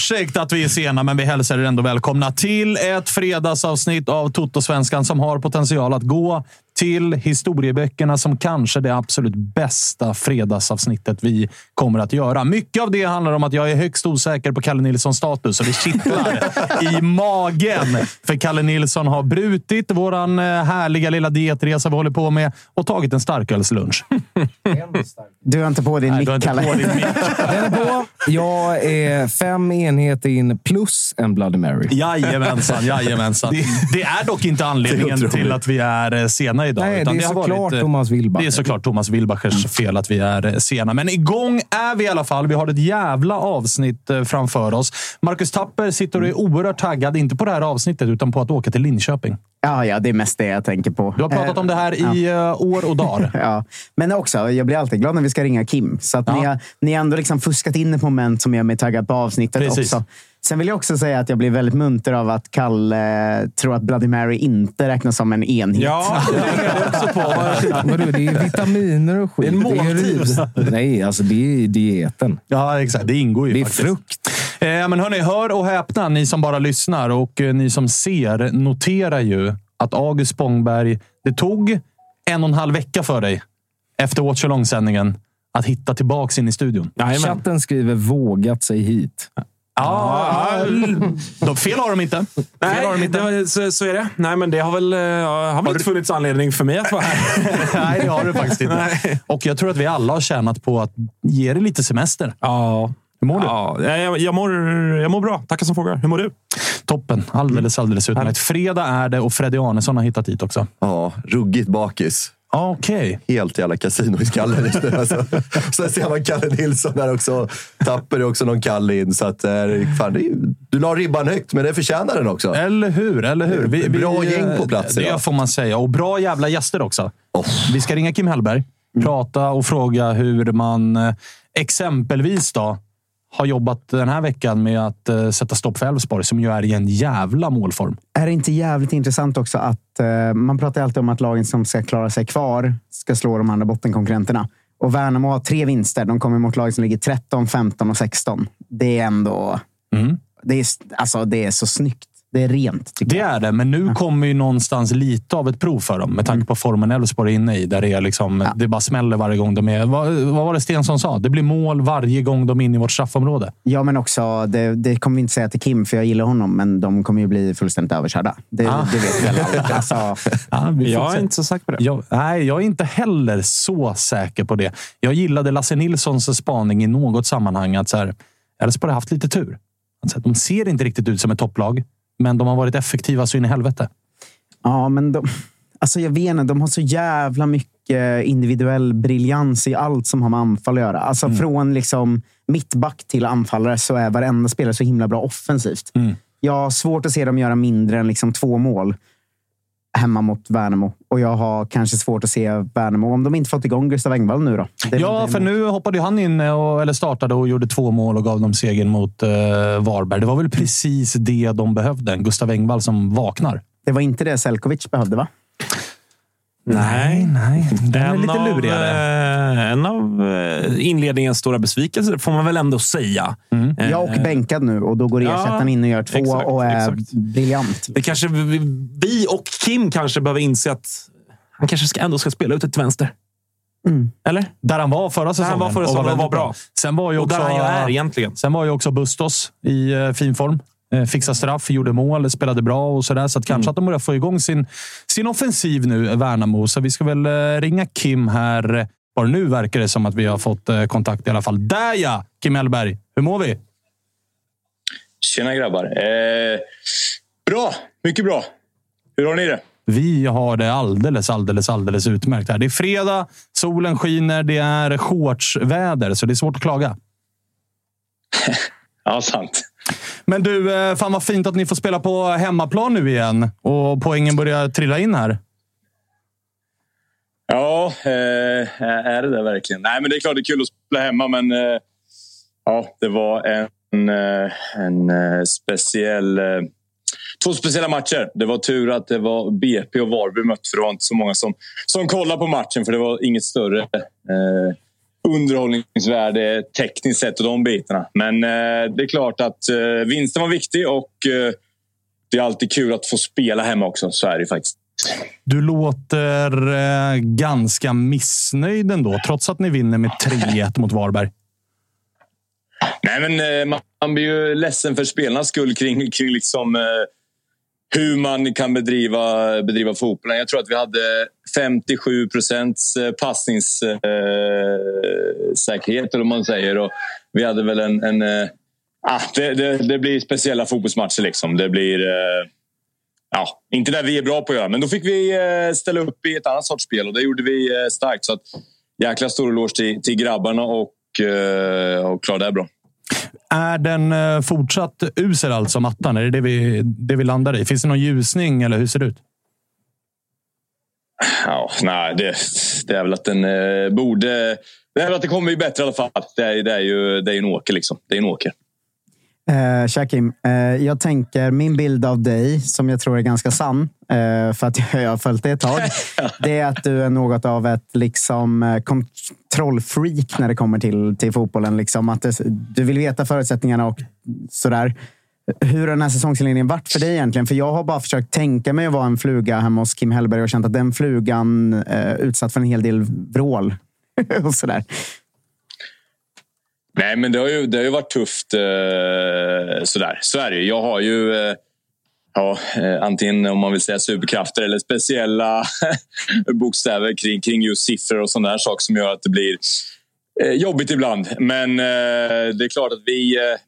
ursäkt att vi är sena, men vi hälsar er ändå välkomna till ett fredagsavsnitt av Toto-svenskan som har potential att gå till historieböckerna som kanske det absolut bästa fredagsavsnittet vi kommer att göra. Mycket av det handlar om att jag är högst osäker på Kalle Nilssons status och det kittlar i magen. För Kalle Nilsson har brutit våran eh, härliga lilla dietresa vi håller på med och tagit en starkölslunch. Du har inte på din mick, inte på Kalle. din mick. Den är på. Jag är fem enheter in plus en Bloody Mary. Jajamensan, jajamensan. Det är dock inte anledningen till att vi är eh, sena idag. Nej, det är såklart varit, eh, Thomas Wilbacher. Det är såklart Thomas Wilbachers fel att vi är eh, sena. Men igång är vi i alla fall. Vi har ett jävla avsnitt eh, framför oss. Marcus Tapper sitter och är oerhört taggad, inte på det här avsnittet, utan på att åka till Linköping. Ja, ja, det är mest det jag tänker på. Du har pratat om det här i eh, år och dagar. Ja, men också, jag blir alltid glad när vi ska ringa Kim. Så att ni, Ja. har, ni har ändå liksom fuskat in ett moment som gör mig taggad på avsnittet Precis. också. Sen vill jag också säga att jag blir väldigt munter av att Kalle tror att Bloody Mary inte räknas som en enhet. Ja, det är också på. Vadå, det är vitaminer och skit. Det är en ju måltid. Nej, alltså det är dieten. Ja, exakt. Det ingår ju Det är faktiskt. frukt. Eh, men hörni, hör och häpna, ni som bara lyssnar och eh, ni som ser noterar ju att August Spångberg, det tog en och en halv vecka för dig efter Watch Along-sändningen att hitta tillbaks in i studion. Jajamän. Chatten skriver vågat sig hit. Ja, de, fel har de inte. Fel har de Nej, inte. det har, så, så är det. Nej, men det har väl, eh, har väl inte funnits anledning för mig att vara här. Nej, det har du faktiskt inte. Nej. Och jag tror att vi alla har tjänat på att ge dig lite semester. Ja. Hur mår du? Ja, jag, jag, mår, jag mår bra. Tackar som frågar. Hur mår du? Toppen. Alldeles, alldeles utmärkt. Fredag är det och Freddy Arnesson har hittat hit också. Ja, ruggigt bakis. Ah, Okej. Helt jävla kasino i skallen just nu. Alltså. Sen ser man Kalle Nilsson där också. Tapper är också någon Kalle in. Så att, eh, fan, är, du la ribban högt, men det förtjänar den också. Eller hur? Eller hur? Bra gäng på plats Det idag. får man säga. Och bra jävla gäster också. Oh. Vi ska ringa Kim Hellberg, prata och fråga hur man eh, exempelvis då har jobbat den här veckan med att eh, sätta stopp för Elfsborg, som ju är i en jävla målform. Är det inte jävligt intressant också att eh, man pratar alltid om att lagen som ska klara sig kvar ska slå de andra bottenkonkurrenterna. Och Värnamo har tre vinster. De kommer mot lag som ligger 13, 15 och 16. Det är ändå... Mm. Det, är, alltså, det är så snyggt. Det är rent. tycker Det jag. är det, men nu kommer ju någonstans lite av ett prov för dem med tanke på formen Elfsborg är inne i. Där det, är liksom, det bara smäller varje gång de är... Vad, vad var det Stensson sa? Det blir mål varje gång de är inne i vårt straffområde. Ja, men också, det, det kommer vi inte säga till Kim, för jag gillar honom, men de kommer ju bli fullständigt överkörda. Det, Ah. det vet väl alla. Alltså, Ja, vi får Jag är inte så säker på det. Jag, nej, jag är inte heller så säker på det. Jag gillade Lasse Nilssons spaning i något sammanhang. att Elfsborg har haft lite tur. De ser inte riktigt ut som ett topplag, men de har varit effektiva så in i helvete. ja, men de, alltså jag vet inte, de har så jävla mycket individuell briljans i allt som har med anfall att göra. Alltså från liksom mittback till anfallare så är varenda spelare så himla bra offensivt. Jag har svårt att se dem göra mindre än liksom två mål hemma mot Värnamo. Och jag har kanske svårt att se Värnamo, om de inte fått igång Gustav Engvall nu då. Ja, för nu hoppade han in och, eller startade och gjorde två mål och gav dem segern mot eh, Varberg. Det var väl precis det de behövde. Gustav Engvall som vaknar. Det var inte det Selkovic behövde, va? Nej, nej. Den är lite av, lurigare. eh, En av eh, inledningens stora besvikelser får man väl ändå säga. Eh, Ja, och bänkad nu och då går Ja, ersättaren in och gör två exakt, och är exakt. briljant. Det kanske vi, vi och Kim kanske behöver inse att han kanske ska, ändå ska spela ute till vänster. Eller? Där han var förra säsongen. han var förra och säsongen och väldigt var bra. Sen var ju Och också, där han är egentligen. Sen var ju också Bustos i fin form. Eh, Fixade straff, gjorde mål, spelade bra och sådär. Så att kanske att de börjar få igång sin, sin offensiv nu, Värnamo. Så vi ska väl eh, ringa Kim här. Bara nu verkar det som att vi har fått eh, kontakt i alla fall. Där ja! Kim Hellberg. Hur mår vi? Tjena grabbar. Eh, bra, mycket bra. Hur har ni det? Vi har det alldeles, alldeles, alldeles utmärkt här. Det är fredag, solen skiner, det är shortsväder, så det är svårt att klaga. Ja, sant. Men du, eh, fan vad fint att ni får spela på hemmaplan nu igen och poängen börjar trilla in här. Ja, eh, är det det verkligen? Nej, men det är klart det är kul att spela hemma, men eh, ja, det var en, eh, en eh, speciell... Två speciella matcher. Det var tur att det var BP och Varberg mött, för det var inte så många som, som kollade på matchen, för det var inget större eh, underhållningsvärde tekniskt sett och de bitarna. Men eh, det är klart att eh, vinsten var viktig och eh, det är alltid kul att få spela hemma också. Så är det faktiskt. Du låter eh, ganska missnöjd ändå, trots att ni vinner med 3-1 mot Varberg. Nej, men eh, man, man blir ju ledsen för spelarnas skull kring, kring liksom, eh, hur man kan bedriva, bedriva fotbollen. Jag tror att vi hade 57 procents eh, passningssäkerhet, eh, eller man säger. Och vi hade väl en... en eh, ah, det, det, det blir speciella fotbollsmatcher. Liksom. Det blir... Eh, ja, inte där vi är bra på att göra, men då fick vi ställa upp i ett annat sorts spel och det gjorde vi starkt. Så att, jäkla stor eloge till, till grabbarna och, och klarade det bra. Är den eh, fortsatt usel alltså, mattan? Är det det vi, det vi landar i? Finns det någon ljusning eller hur ser det ut? Ja, nej, det, det är väl att den eh, borde... Det är väl att det kommer bli bättre i alla fall. Det är, det är ju det är en åker. Liksom. Det är en åker. Eh, Shakim, eh, jag tänker min bild av dig, som jag tror är ganska sann, eh, för att jag har följt det ett tag, det är att du är något av ett liksom, eh, kontrollfreak när det kommer till, till fotbollen. Liksom, att det, du vill veta förutsättningarna och sådär. Hur har den här säsongsinledningen varit för dig egentligen? För jag har bara försökt tänka mig att vara en fluga hemma hos Kim Hellberg och känt att den flugan eh, utsatt för en hel del vrål. och sådär. Nej, men det har ju, det har ju varit tufft. Eh, sådär. Så är det ju. Jag har ju eh, ja, eh, antingen om man vill säga superkrafter eller speciella bokstäver kring, kring just siffror och sådana saker som gör att det blir eh, jobbigt ibland. Men eh, det är klart att vi... Eh,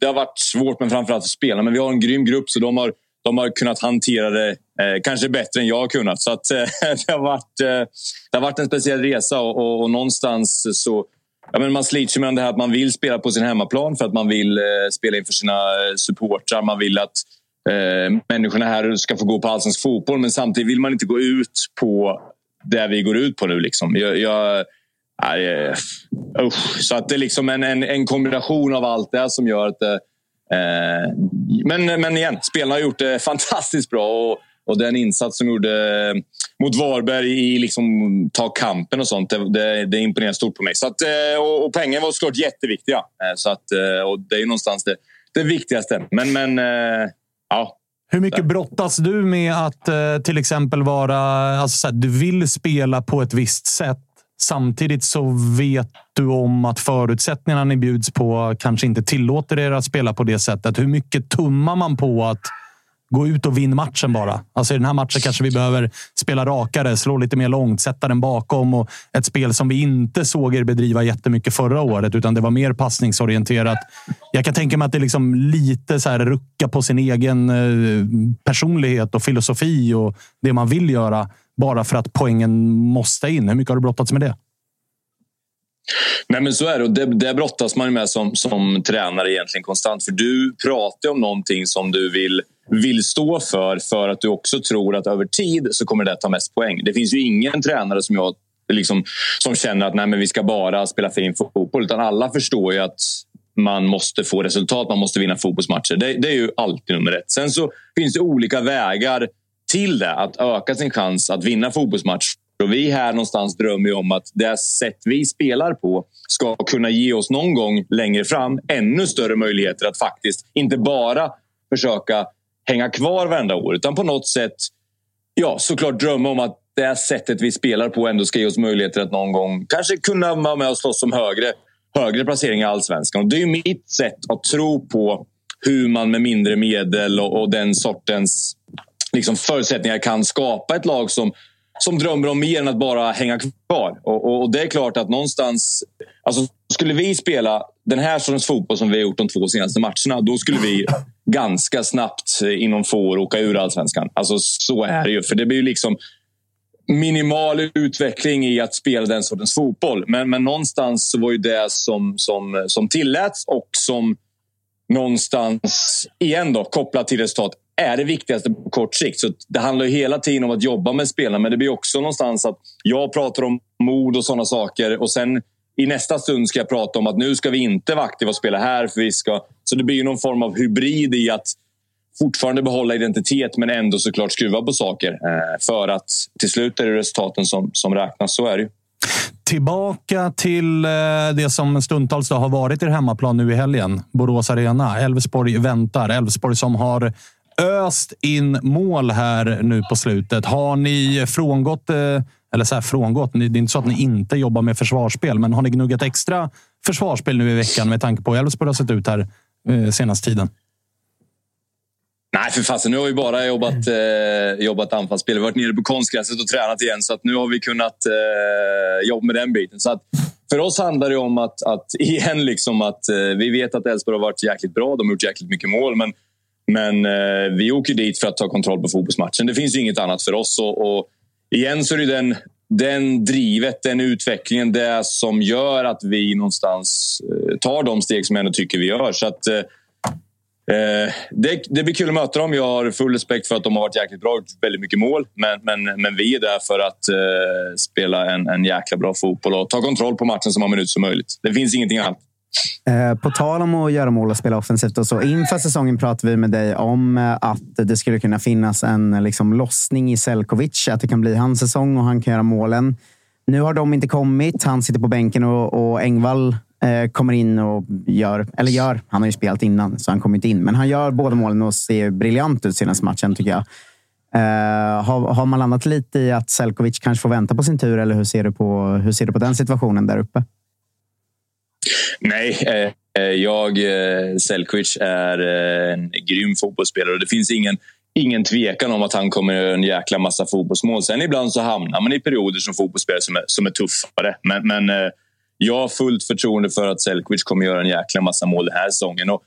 det har varit svårt, men framförallt för spelarna. Men vi har en grym grupp, så de har, de har kunnat hantera det eh, kanske bättre än jag har kunnat. Så att, eh, det, har varit, eh, det har varit en speciell resa och, och, och någonstans så... Ja, men man slits ju med det här att man vill spela på sin hemmaplan för att man vill eh, spela inför sina eh, supportrar. Man vill att eh, människorna här ska få gå på allsvensk fotboll men samtidigt vill man inte gå ut på det vi går ut på nu. Liksom. Jag, jag, nej, eh, usch. Så att det är liksom en, en, en kombination av allt det här som gör att det, eh, men, men igen, spelarna har gjort det fantastiskt bra. Och, och den insats som gjorde mot Varberg i liksom ta kampen och sånt, det, det, det imponerar stort på mig. Så att, eh, och, och pengarna var såklart jätteviktiga. Eh, Så att, eh, och det är ju någonstans det, det viktigaste. Men, men ja, Hur mycket brottas du med att eh, till exempel vara... Alltså så här, du vill spela på ett visst sätt. Samtidigt så vet du om att förutsättningarna ni bjuds på kanske inte tillåter er att spela på det sättet. Hur mycket tummar man på att gå ut och vinna matchen bara? Alltså I den här matchen kanske vi behöver spela rakare, slå lite mer långt, sätta den bakom. Och ett spel som vi inte såg er bedriva jättemycket förra året, utan det var mer passningsorienterat. Jag kan tänka mig att det liksom lite så här rucka på sin egen eh, personlighet och filosofi och det man vill göra. bara för att poängen måste in. Hur mycket har du brottats med det? Nej men så är det och det, det brottas man med som, som tränare egentligen konstant. För du pratar om någonting som du vill, vill stå för för att du också tror att över tid så kommer det ta mest poäng. Det finns ju ingen tränare som jag liksom, som känner att nej, men vi ska bara spela fin fotboll. Utan alla förstår ju att man måste få resultat, man måste vinna fotbollsmatcher. Det, det är ju alltid nummer ett. Sen så finns det olika vägar till det, att öka sin chans att vinna fotbollsmatcher. Och vi här någonstans drömmer om att det sätt vi spelar på ska kunna ge oss någon gång längre fram ännu större möjligheter att faktiskt inte bara försöka hänga kvar varenda år utan på något sätt ja, såklart drömma om att det här sättet vi spelar på ändå ska ge oss möjligheter att någon gång kanske kunna vara med och slåss om högre, högre placering i allsvenskan. Och det är mitt sätt att tro på hur man med mindre medel och, och den sortens liksom, förutsättningar kan skapa ett lag som som drömmer om mer än att bara hänga kvar. Och, och, och, det är klart att någonstans... Alltså, skulle vi spela den här sortens fotboll som vi har gjort de två senaste matcherna, då skulle vi ganska snabbt eh, inom få år åka ur allsvenskan. Alltså, så är det ju. För det blir ju liksom minimal utveckling i att spela den sortens fotboll. Men, men någonstans så var ju det som, som, som tilläts och som någonstans, igen då, kopplat till resultat, är det viktigaste på kort sikt. Så Det handlar ju hela tiden om att jobba med spelarna men det blir också någonstans att jag pratar om mod och sådana saker och sen i nästa stund ska jag prata om att nu ska vi inte vara aktiva och spela här. För vi ska... Så det blir ju någon form av hybrid i att fortfarande behålla identitet men ändå såklart skruva på saker. Eh, för att till slut är det resultaten som, som räknas. Så är det ju. Tillbaka till eh, det som stundtals har varit er hemmaplan nu i helgen. Borås Arena. Elfsborg väntar. Elfsborg som har öst in mål här nu på slutet. Har ni frångått, eh, eller så här frångått, det är inte så att ni inte jobbar med försvarsspel, men har ni gnuggat extra försvarsspel nu i veckan med tanke på hur Elfsborg har sett ut här eh, senaste tiden? Nej, för fasen. Nu har vi bara jobbat, eh, jobbat anfallsspel. Vi har varit nere på konstgräset och tränat igen, så att nu har vi kunnat eh, jobba med den biten. Så att för oss handlar det om att, att igen, liksom att eh, vi vet att Elfsborg har varit jäkligt bra. De har gjort jäkligt mycket mål, men men eh, vi åker dit för att ta kontroll på fotbollsmatchen. Det finns ju inget annat för oss. Och, och igen så är det den, den drivet, den utvecklingen, det som gör att vi någonstans eh, tar de steg som jag ändå tycker vi gör. Så att, eh, eh, det, det blir kul att möta dem. Jag har full respekt för att de har varit jäkligt bra, gjort väldigt mycket mål. Men, men, men vi är där för att eh, spela en, en jäkla bra fotboll och ta kontroll på matchen så många minuter som möjligt. Det finns ingenting annat. Eh, på tal om att göra mål och spela offensivt och så. Inför säsongen pratade vi med dig om eh, att det skulle kunna finnas en liksom, lossning i Selkovic. Att det kan bli hans säsong och han kan göra målen. Nu har de inte kommit. Han sitter på bänken och, och Engvall eh, kommer in och gör, eller gör, han har ju spelat innan så han kommer inte in, men han gör båda målen och ser briljant ut senaste matchen tycker jag. Eh, har, har man landat lite i att Selkovic kanske får vänta på sin tur eller hur ser du på, hur ser du på den situationen där uppe? Nej, eh, eh, jag, eh, Selkovic, är eh, en grym fotbollsspelare och det finns ingen, ingen tvekan om att han kommer göra en jäkla massa fotbollsmål. Sen ibland så hamnar man i perioder som fotbollsspelare som är, som är tuffare. Men, men eh, jag har fullt förtroende för att Selkovic kommer göra en jäkla massa mål den här säsongen. Och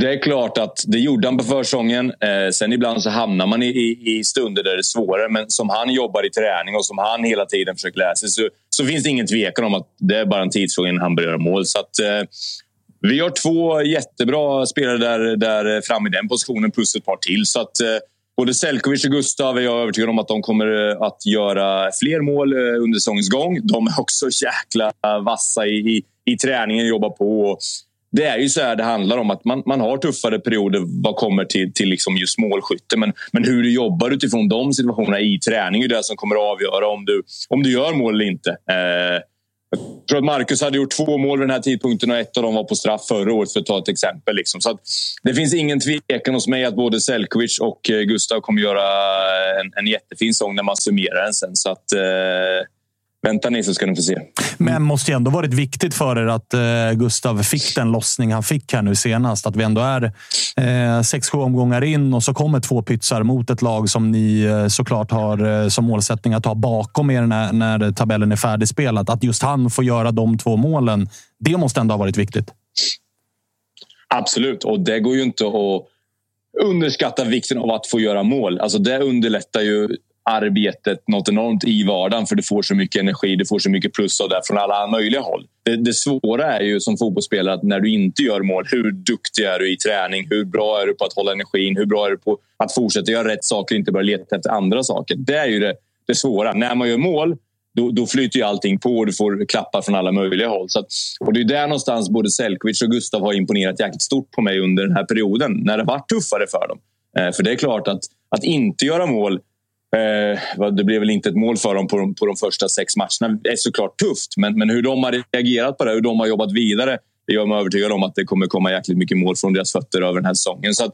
det är klart att det gjorde han på försäsongen. Eh, sen ibland så hamnar man i, i, i, stunder där det är svårare. Men som han jobbar i träning och som han hela tiden försöker lära sig så, så finns det ingen tvekan om att det är bara en tidsfråga innan han börjar göra mål. Så att, eh, vi har två jättebra spelare där, där fram i den positionen plus ett par till. Så att, eh, både Selkovic och Gustav är jag övertygad om att de kommer eh, att göra fler mål eh, under säsongens gång. De är också jäkla vassa i, i, i träningen, jobbar på. Och det är ju så här det handlar om. att Man, man har tuffare perioder vad kommer till, till liksom just målskytte. Men, men hur du jobbar utifrån de situationerna i träning är det som kommer att avgöra om du, om du gör mål eller inte. Eh, jag tror att Marcus hade gjort två mål vid den här tidpunkten och ett av dem var på straff förra året för att ta ett exempel. Liksom. Så det finns ingen tvekan hos mig att både Selkovic och eh, Gustav kommer göra en, en jättefin sång när man summerar den sen. Så att, eh, Vänta ni så ska ni få se. Men måste ju ändå varit viktigt för er att eh, Gustav fick den lossning han fick här nu senast. Att vi ändå är eh, sex, sju omgångar in och så kommer två pytsar mot ett lag som ni eh, såklart har eh, som målsättning att ha bakom er när, när tabellen är färdigspelad. Att just han får göra de två målen, det måste ändå ha varit viktigt. Absolut, och det går ju inte att underskatta vikten av att få göra mål. Alltså det underlättar ju arbetet något enormt i vardagen för du får så mycket energi, du får så mycket plus av det från alla möjliga håll. Det, det svåra är ju som fotbollsspelare att när du inte gör mål, hur duktig är du i träning? Hur bra är du på att hålla energin? Hur bra är du på att fortsätta göra rätt saker och inte bara leta efter andra saker? Det är ju det, det svåra. När man gör mål då, då flyter ju allting på och du får klappar från alla möjliga håll. Så att, och det är där någonstans både Selkovic och Gustav har imponerat jäkligt stort på mig under den här perioden när det varit tuffare för dem. Eh, för det är klart att, att inte göra mål Eh, det blev väl inte ett mål för dem på de, på de första sex matcherna. Det är såklart tufft, men, men hur de har reagerat på det, hur de har jobbat vidare, det gör mig övertygad om att det kommer komma jäkligt mycket mål från deras fötter över den här säsongen. Så att,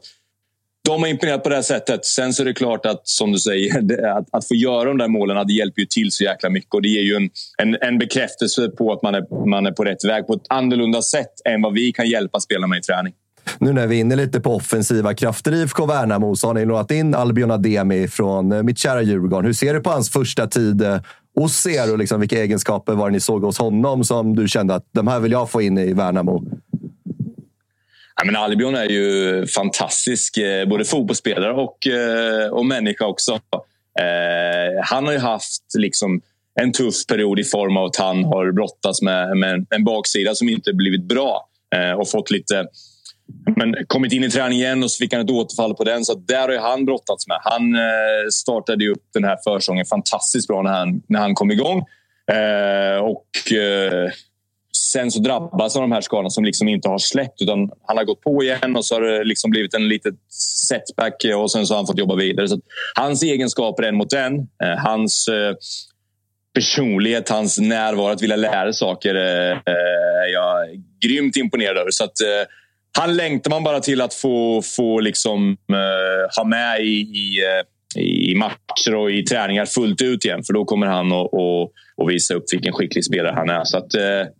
de har imponerat på det här sättet. Sen så är det klart att, som du säger, att, att få göra de där målen det hjälper ju till så jäkla mycket. Och det ger ju en, en, en bekräftelse på att man är, man är på rätt väg på ett annorlunda sätt än vad vi kan hjälpa spelarna med i träning. Nu när vi är inne lite på offensiva krafter i IFK Värnamo så har ni lånat in Albion Ademi från eh, mitt kära Djurgården. Hur ser du på hans första tid eh, hos er och liksom vilka egenskaper var det ni såg hos honom som du kände att de här vill jag få in i Värnamo? Ja, men Albion är ju fantastisk, eh, både fotbollsspelare och, och människa också. han har ju haft liksom en tuff period i form av att han har brottats med, med en baksida som inte blivit bra och fått lite men kommit in i träning igen och så fick han ett återfall på den. Så där har han brottats med. Han eh, startade upp den här försången fantastiskt bra när han, när han kom igång. Eh, och eh, sen så drabbas han av de här skadorna som liksom inte har släppt. Utan han har gått på igen och så har det liksom blivit en liten setback eh, och sen så har han fått jobba vidare. Så hans egenskaper en mot en, eh, hans eh, personlighet, hans närvaro, att vilja lära saker eh, eh är jag grymt imponerad över. Så att, han längtar man bara till att få, få liksom, eh, ha med i, i, eh, i, matcher och i träningar fullt ut igen. För då kommer han att, och, och visa upp vilken skicklig spelare han är. Så att, eh,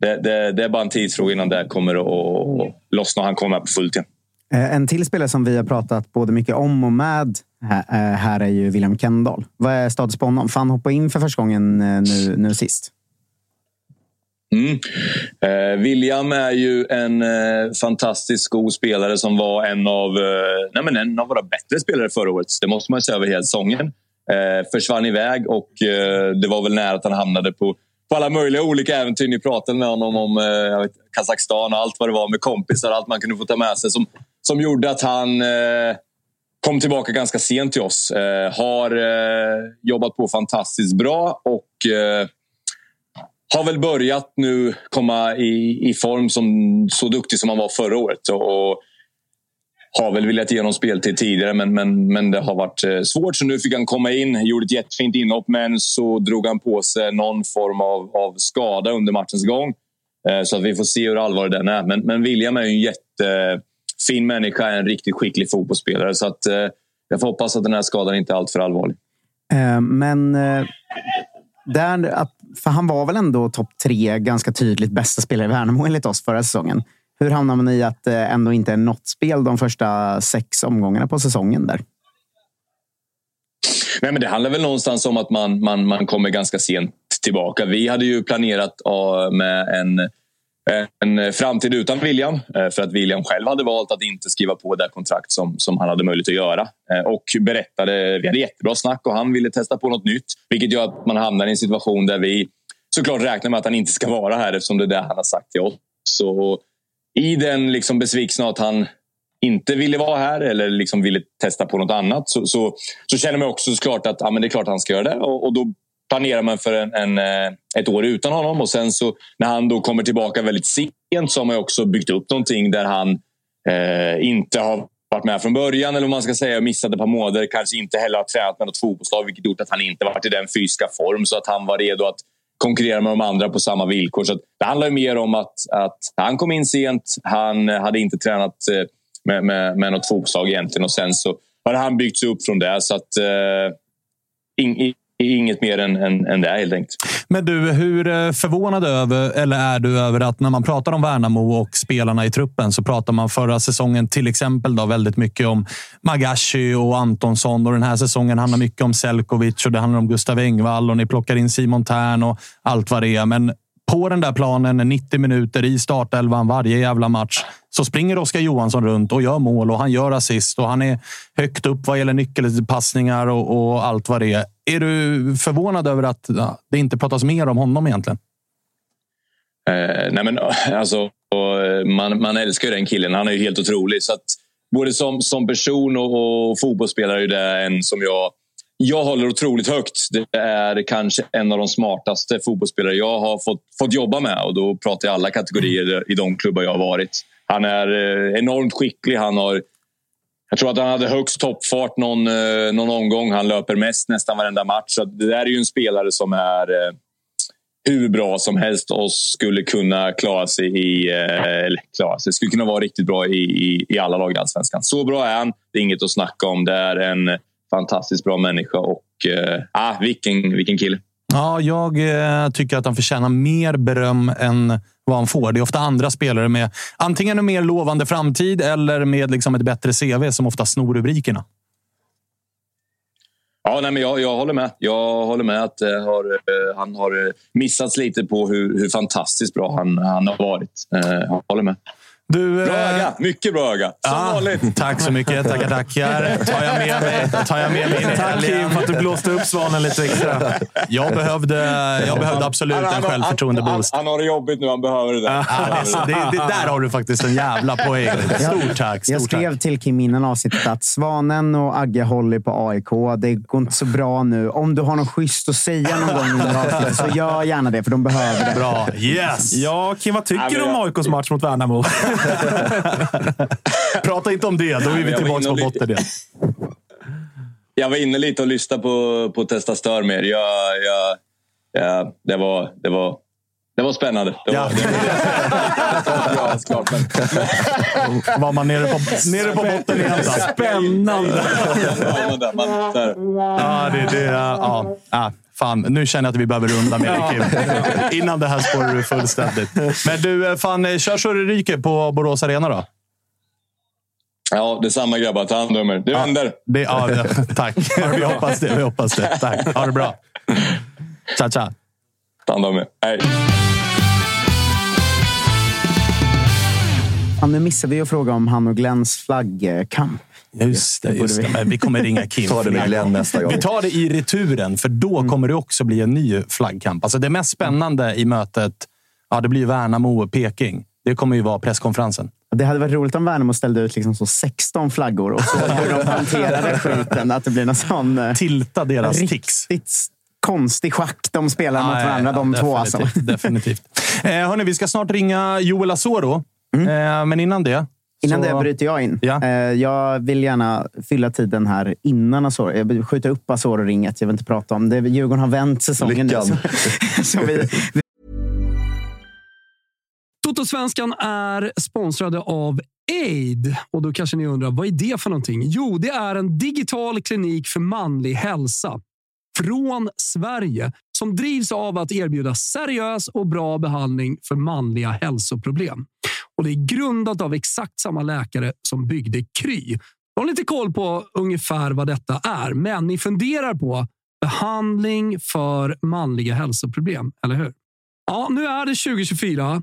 det, det, det, är bara en tidsfråga innan det kommer att, lossna och han kommer på fullt igen. Eh, en till spelare som vi har pratat både mycket om och med här eh, är ju William Kendall. Vad är status på honom? Får han hoppa in för första gången nu, nu sist? Mm. Eh, William är ju en eh, fantastisk god spelare som var en av, eh, nej men en av våra bättre spelare förra året. Det måste man säga över hela säsongen. Eh, försvann iväg och eh, det var väl nära att han hamnade på, på alla möjliga olika äventyr. Ni pratade med honom om eh, Kazakstan och allt vad det var med kompisar. Allt man kunde få ta med sig som, som gjorde att han eh, kom tillbaka ganska sent till oss. Eh, har eh, jobbat på fantastiskt bra och eh, har väl börjat nu komma i, i form som så duktig som han var förra året. Och, och har väl velat ge honom speltid tidigare men, men, men det har varit eh, svårt. Så nu fick han komma in, gjorde ett jättefint inhopp men så drog han på sig någon form av, av skada under matchens gång. Eh, så att vi får se hur allvarlig den är. Men, men William är ju en jättefin människa, en riktigt skicklig fotbollsspelare. Så att, eh, jag får hoppas att den här skadan inte är alltför allvarlig. Men där, att för han var väl ändå topp tre ganska tydligt bästa spelare i Värnamo enligt oss förra säsongen. Hur hamnar man i att det ändå inte är något spel de första sex omgångarna på säsongen där? Nej, men det handlar väl någonstans om att man, man, man kommer ganska sent tillbaka. Vi hade ju planerat eh, med en Eh, en eh, framtid utan William. Eh, för att William själv hade valt att inte skriva på det kontrakt som, som han hade möjlighet att göra. Och berättade, vi hade jättebra snack och han ville testa på något nytt. Vilket gör att man hamnar i en situation där vi såklart räknar med att han inte ska vara här eftersom det är det han har sagt till oss. Så I den liksom besvikelsen att han inte ville vara här eller liksom ville testa på något annat så, så, så känner man också såklart att ja, men det är klart han ska göra det. Och, och då planerar man för en, en, eh, ett år utan honom. Och sen så när han då kommer tillbaka väldigt sent så har man också byggt upp någonting där han eh, inte har varit med från början eller vad man ska säga missat ett par månader. Kanske inte heller har tränat med något fotbollslag vilket gjort att han inte varit i den fysiska form så att han var redo att konkurrera med de andra på samma villkor. Så det handlar mer om att, att han kom in sent. Han hade inte tränat eh, med, med, med något fotbollslag egentligen och sen så har han byggts upp från det. Så att, eh, in, inget mer än, än, än det helt enkelt. Men du, hur eh, förvånad över, eller är du över att när man pratar om Värnamo och spelarna i truppen så pratar man förra säsongen till exempel då väldigt mycket om Magashi och Antonsson och den här säsongen handlar mycket om Selkovic och det handlar om Gustav Engvall och ni plockar in Simon Tern och allt vad det är. Men på den där planen, 90 minuter i startelvan varje jävla match, så springer Oskar Johansson runt och gör mål och han gör assist och han är högt upp vad gäller nyckelpassningar och, och allt vad det är. Är du förvånad över att ja, det inte pratas mer om honom egentligen? Eh, nej men eh, alltså, eh, man, man älskar ju den killen. Han är ju helt otrolig. Så att, både som, som person och, och fotbollsspelare är det en som jag jag håller otroligt högt. Det är kanske en av de smartaste fotbollsspelare jag har fått, fått jobba med. Och Då pratar jag alla kategorier i de klubbar jag har varit. Han är eh, enormt skicklig. Han har, jag tror att han hade högst toppfart någon, eh, någon omgång. Han löper mest nästan varenda match. Så det där är ju en spelare som är eh, hur bra som helst och skulle kunna klara sig i... Eh, eller klara sig, skulle kunna vara riktigt bra i, i, i alla lag i Allsvenskan. Så bra är han. Det är inget att snacka om. Det är en fantastiskt bra människa och ah, vilken, vilken kille. Ja, jag tycker att han förtjänar mer beröm än vad han får. Det är ofta andra spelare med antingen en mer lovande framtid eller med liksom ett bättre CV som ofta snor rubrikerna. Ja, nej, men jag, jag håller med. Jag håller med att eh, har, eh, han har eh, missats lite på hur, hur fantastiskt bra han, han har varit. Eh, jag håller med. Du, bra öga! Mycket bra öga. Som ja, vanligt. Tack så mycket. Tackar, tackar. Tar jag med mig, tar jag med mig Tack Kim för att du blåste upp svanen lite extra. Jag behövde, jag behövde absolut han, en självförtroende-boost. Han, han, han, har det jobbigt nu. Han behöver det där. Ja, det, det, där har du faktiskt en jävla poäng. Stort tack. Stort jag skrev tack. till Kim innan avsnittet att Svanen och Agge håller på AIK. Det går inte så bra nu. Om du har något schysst att säga någon gång under avsnittet så gör gärna det, för de behöver det. Bra. Yes! Ja, Kim, vad tycker du om AIKs match mot Värnamo? Prata inte om det. Då är vi tillbaka på botten igen. Jag var inne lite och lyssnade på, på Testa Stör mer. Jag, jag, jag, det, var, det, var, det var spännande. Det var, Ja. klart, men, Var man nere på, nere på botten igen? Spännande! man, där. Ja, det, det, ja, ja. Fan, nu känner jag att vi behöver runda med dig, Kim. Innan det här spårar du fullständigt. Men du, fan, kör så det ryker på Borås Arena då. Ja, detsamma grabbar. Ta hand om er. Det vänder. Det, ja, det, tack. Vi hoppas det. Vi hoppas det. Tack. Ha det bra. Tja, tja. Ta hand om er. Hej. Ja, nu missade vi att fråga om han och Glens flaggkamp. Just det. Just det. Men vi kommer ringa Kim. Ta det med Glenn nästa gång. Vi tar det i returen, för då kommer det också bli en ny flaggkamp. Alltså det mest spännande i mötet, ja, det blir Värnamo och Peking. Det kommer ju vara presskonferensen. Det hade varit roligt om Värnamo ställde ut liksom så 16 flaggor och så hur de hanterade skiten. Att det blir någon sån eh, Tilta deras tics. konstig schack de spelar mot Ja, ja, varandra, ja, de två. Alltså. Definitivt. definitivt. Eh, hörni, vi ska snart ringa Joel Asoro. Eh, men innan det... Innan så... det bryter jag in. Ja. Eh, Jag vill gärna fylla tiden här innan Asoro. Jag vill skjuta upp Asoro-ringet. Jag vill inte prata om det. Djurgården har vänt säsongen Lyckan. nu. Så, så vi, Totosvenskan är sponsrade av Aid. Och då kanske ni undrar, vad är det för någonting? Jo, det är en digital klinik för manlig hälsa från Sverige som drivs av att erbjuda seriös och bra behandling för manliga hälsoproblem. Och Det är grundat av exakt samma läkare som byggde Kry. Jag har lite koll på ungefär vad detta är, men ni funderar på behandling för manliga hälsoproblem, eller hur? Ja, nu är det 2024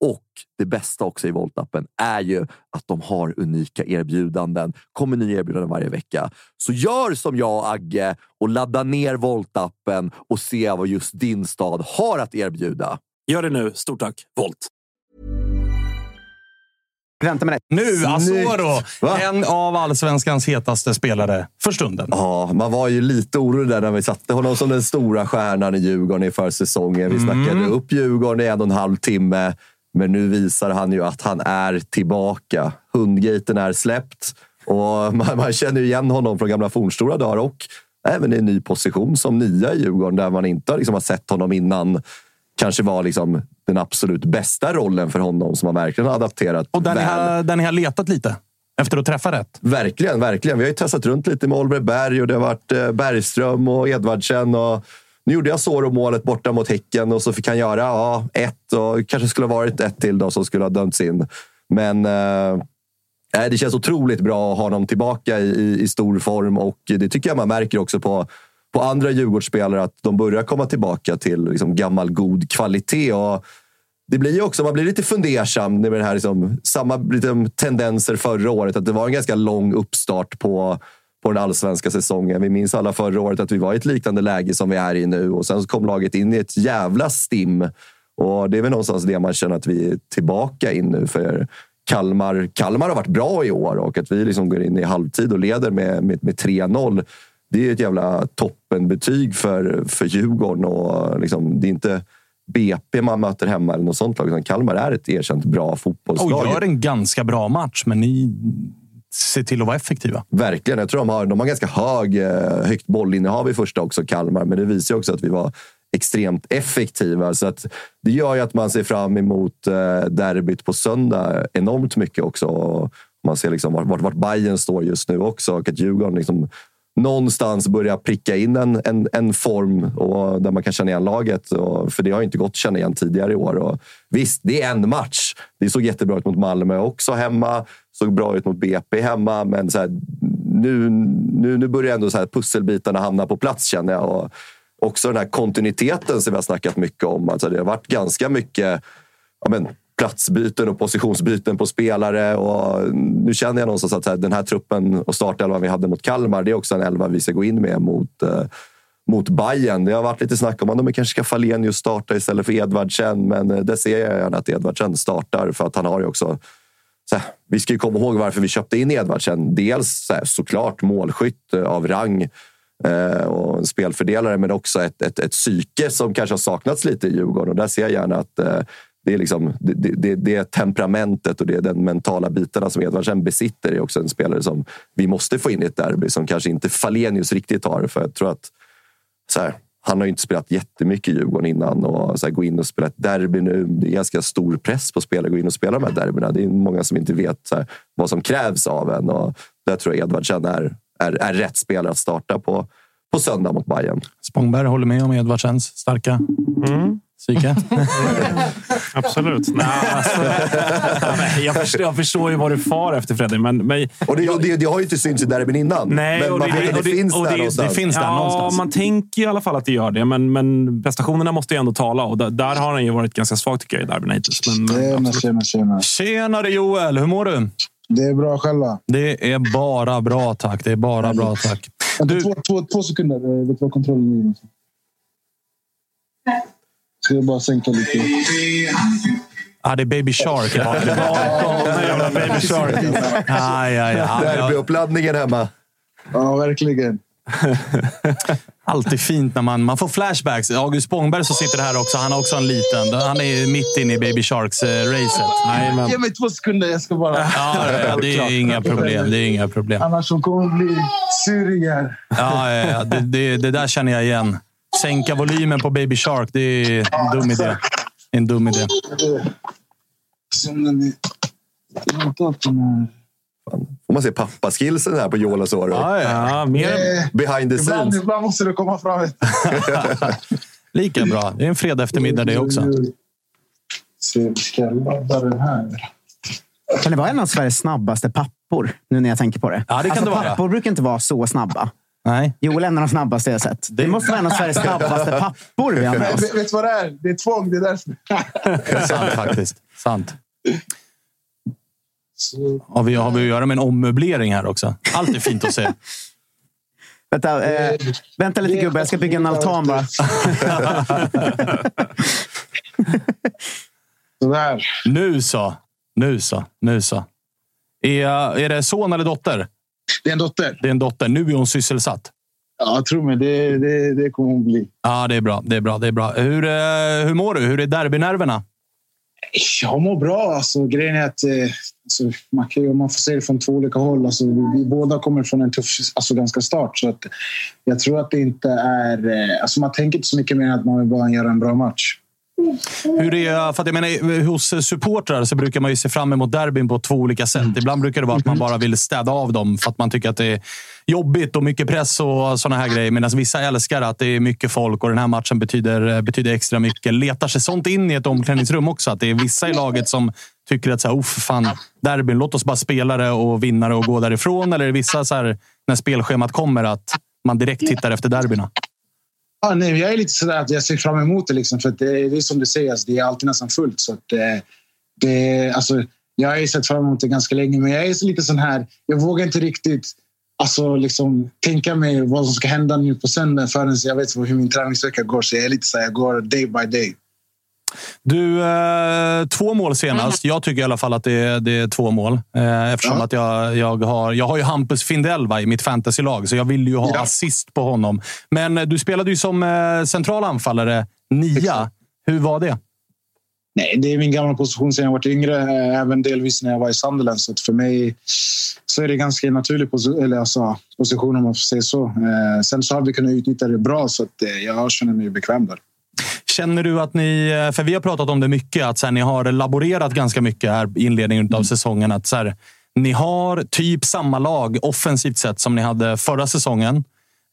Och det bästa också i Volt-appen är ju att de har unika erbjudanden. kommer nya erbjudanden varje vecka. Så gör som jag och Agge och ladda ner Volt-appen och se vad just din stad har att erbjuda. Gör det nu. Stort tack, Volt! Vänta med det. Nu, Asoro! Va? En av allsvenskans hetaste spelare för stunden. Ja, man var ju lite orolig där när vi satte honom som den stora stjärnan i Djurgården inför säsongen. Vi snackade upp Djurgården i en och en halv timme. Men nu visar han ju att han är tillbaka. Hundgaten är släppt och man, man känner igen honom från gamla fornstora dagar och även i en ny position som nia i Djurgården där man inte liksom har sett honom innan. Kanske var liksom den absolut bästa rollen för honom som han verkligen har adapterat Och där ni, väl. har, där ni har letat lite efter att träffa rätt. Verkligen, verkligen. Vi har ju testat runt lite med Oliver Berg och det har varit eh, Bergström och Edvardsen. Och nu gjorde jag Soro-målet borta mot Häcken och så fick han göra ja, ett och kanske skulle ha varit ett till då som skulle ha dömts in. Men eh, det känns otroligt bra att ha honom tillbaka i, i, i stor form och det tycker jag man märker också på på andra Djurgårdsspelare att de börjar komma tillbaka till liksom gammal god kvalitet. Och det blir ju också, man blir lite fundersam med det här liksom, samma liksom, tendenser förra året. Att det var en ganska lång uppstart på, på den allsvenska säsongen. Vi minns alla förra året att vi var i ett liknande läge som vi är i nu och sen kom laget in i ett jävla stim. Och det är väl någonstans det man känner att vi är tillbaka in nu. För Kalmar, Kalmar har varit bra i år och att vi liksom går in i halvtid och leder med, med, med 3-0. Det är ett jävla toppenbetyg för, för Djurgården. Och liksom, det är inte BP man möter hemma eller något sånt lag. Utan Kalmar är ett erkänt bra fotbollslag. Och gör en ganska bra match, men ni se till att vara effektiva. Verkligen. Jag tror de har, de har ganska hög, eh, högt bollinnehav i första också, Kalmar. Men det visar ju också att vi var extremt effektiva. Så att det gör ju att man ser fram emot eh, derbyt på söndag enormt mycket också. Man ser liksom vart, vart, vart Bayern står just nu också. Och att Djurgården liksom någonstans börja pricka in en, en, en form och där man kan känna igen laget. Och, för det har inte gått att känna igen tidigare i år. Och visst, det är en match. Det såg jättebra ut mot Malmö också hemma. Såg bra ut mot BP hemma. Men så här, nu, nu, nu börjar ändå så här pusselbitarna hamna på plats känner jag. Och också den här kontinuiteten som vi har snackat mycket om. Alltså det har varit ganska mycket ja men, platsbyten och positionsbyten på spelare. Och nu känner jag någonstans att här, den här truppen och startelvan vi hade mot Kalmar, det är också en elva vi ska gå in med mot, eh, mot Bayern. Det har varit lite snack om att de kanske ska Falenius starta istället för Edvardsen, men eh, det ser jag gärna att Edvardsen startar för att han har ju också så här, vi ska ju komma ihåg varför vi köpte in Edvardsen. Dels så här, såklart målskytt eh, av rang eh, och en spelfördelare, men också ett, ett, ett psyke som kanske har saknats lite i Djurgården. Och där ser jag gärna att eh, det är, liksom, det, det, det är temperamentet och det är den mentala bitarna som Edvardsen besitter. Det är också en spelare som vi måste få in i ett derby som kanske inte Falenius riktigt har. För jag tror att så här, han har ju inte spelat jättemycket i Djurgården innan och så här, gå in och spela ett derby nu. Det är ganska stor press på spelare att gå in och spela de här derbyna. Det är många som inte vet så här, vad som krävs av en och där tror jag Edvardsen är, är, är rätt spelare att starta på, på söndag mot Bayern. Spångberg håller med om Edvardsens starka Mm. Psyke. Absolut. Nej, alltså, nej, jag, förstår, jag förstår ju vad du far efter Fredrik, men, men Och det, och det, det har ju inte synts i derbyn innan. Nej, men och man det- vet att det, det- finns och där det- någonstans. det finns där ja, någonstans. man tänker i alla fall att det gör det, men, men prestationerna måste ju ändå tala. Och där, där har han ju varit ganska svag tycker jag i derbyn hittills. Men, Tjena, tjena, tjena. Tjenare Joel, hur mår du? Det är bra själva. Det är bara bra tack. Det är bara bra tack. Du- två, två, två sekunder. Eh, Vet du vad kontrollen är? Ska jag bara sänka lite? Ah, det är Baby Shark jävla Baby. Ja, Derbyuppladdningen hemma. Ja, verkligen. alltid fint när man, man får flashbacks. August Spångberg som sitter här också. Han har också en liten. Han är mitt inne i Baby Sharks-racet. Ge mig två sekunder. Jag ska bara... Ja, ja, det är inga problem. Det är inga problem. Annars kommer det bli surringar. Ja, ja, ja. Det, det, det där känner jag igen. Sänka volymen på Baby Shark, det är en dum idé. En dum idé. Som den är... Får man se pappaskillsen här på Joel och Soro. Ja, ja. Mer, Eh, Behind the Ibland, scenes. ibland måste det komma fram. Lika bra. Det är en fredag eftermiddag det också. Se, ska jag ladda den här? Kan det vara en av Sveriges snabbaste pappor? Nu när jag tänker på det. Ja, det kan alltså, det vara. Pappor brukar inte vara så snabba. Nej. Joel är en av de snabbaste jag sett. Det måste vara en av Sveriges snabbaste pappor vi har med oss. Vet vet du vad det är? Det är tvång. Det är därför. Det är sant faktiskt. Sant. Så, Har vi, har vi att göra med en ommöblering här också? Allt är fint att se. Vänta, eh, vänta lite gubbe, jag ska bygga en altan bara. sådär. Nu så. Nu så. Nu så. Är, är det son eller dotter? Det är en dotter. Det är en dotter. Nu är hon sysselsatt. Ja, tro mig. Det, det, det kommer hon bli. Ja, det är bra. Det är bra. Det är bra. Hur, eh, hur mår du? Hur är derbynerverna? Jag mår bra. Alltså, grejen är att eh, alltså, man, kan, man får se det från två olika håll. Alltså, vi, vi båda kommer från en tuff, alltså, ganska start. Så att, jag tror att det inte är... Eh, alltså, man tänker inte så mycket mer än att man vill bara göra en bra match. Hur är, för att jag menar, hos supportrar så brukar man ju se fram emot derbyn på två olika sätt. Ibland brukar det vara att man bara vill städa av dem för att man tycker att det är jobbigt och mycket press och såna här grejer. Medan vissa älskar att det är mycket folk och den här matchen betyder, betyder extra mycket. Letar sig sånt in i ett omklädningsrum också? Att det är vissa i laget som tycker att så här, "Uff, fan, derbyn, låt oss bara spela det och vinna det och gå därifrån. Eller är det vissa, så här, när spelschemat kommer, att man direkt tittar efter derbyna? Ah, nej, jag är lite sådär att jag ser fram emot det. Liksom, för att det, det är som du säger, alltså, det är alltid nästan fullt. Så att, eh, det, alltså, jag har ju sett fram emot det ganska länge, men jag är så lite sån här... Jag vågar inte riktigt alltså, liksom, tänka mig vad som ska hända nu på söndag förrän jag vet hur min träningsvecka går. Så jag är lite så här, jag går day by day. Du, eh, två mål senast. Jag tycker i alla fall att det är, det är två mål. Eh, eftersom Ja. att jag, jag, har, jag har ju Hampus Findell va, i mitt fantasylag, så jag vill ju ha Ja. assist på honom. Men eh, du spelade ju som eh, central anfallare, nia. Hur var det? Nej, det är min gamla position sedan jag var yngre, eh, även delvis när jag var i Sunderland. Så för mig så är det ganska naturlig posi- eller alltså, position om man får säga så. Sen så har vi kunnat utnyttja det bra, så att, jag känner mig bekväm där. Känner du att ni, eh, för vi har pratat om det mycket, att så här, ni har laborerat ganska mycket här i inledningen av säsongen. Att så här, ni har typ samma lag offensivt sett som ni hade förra säsongen.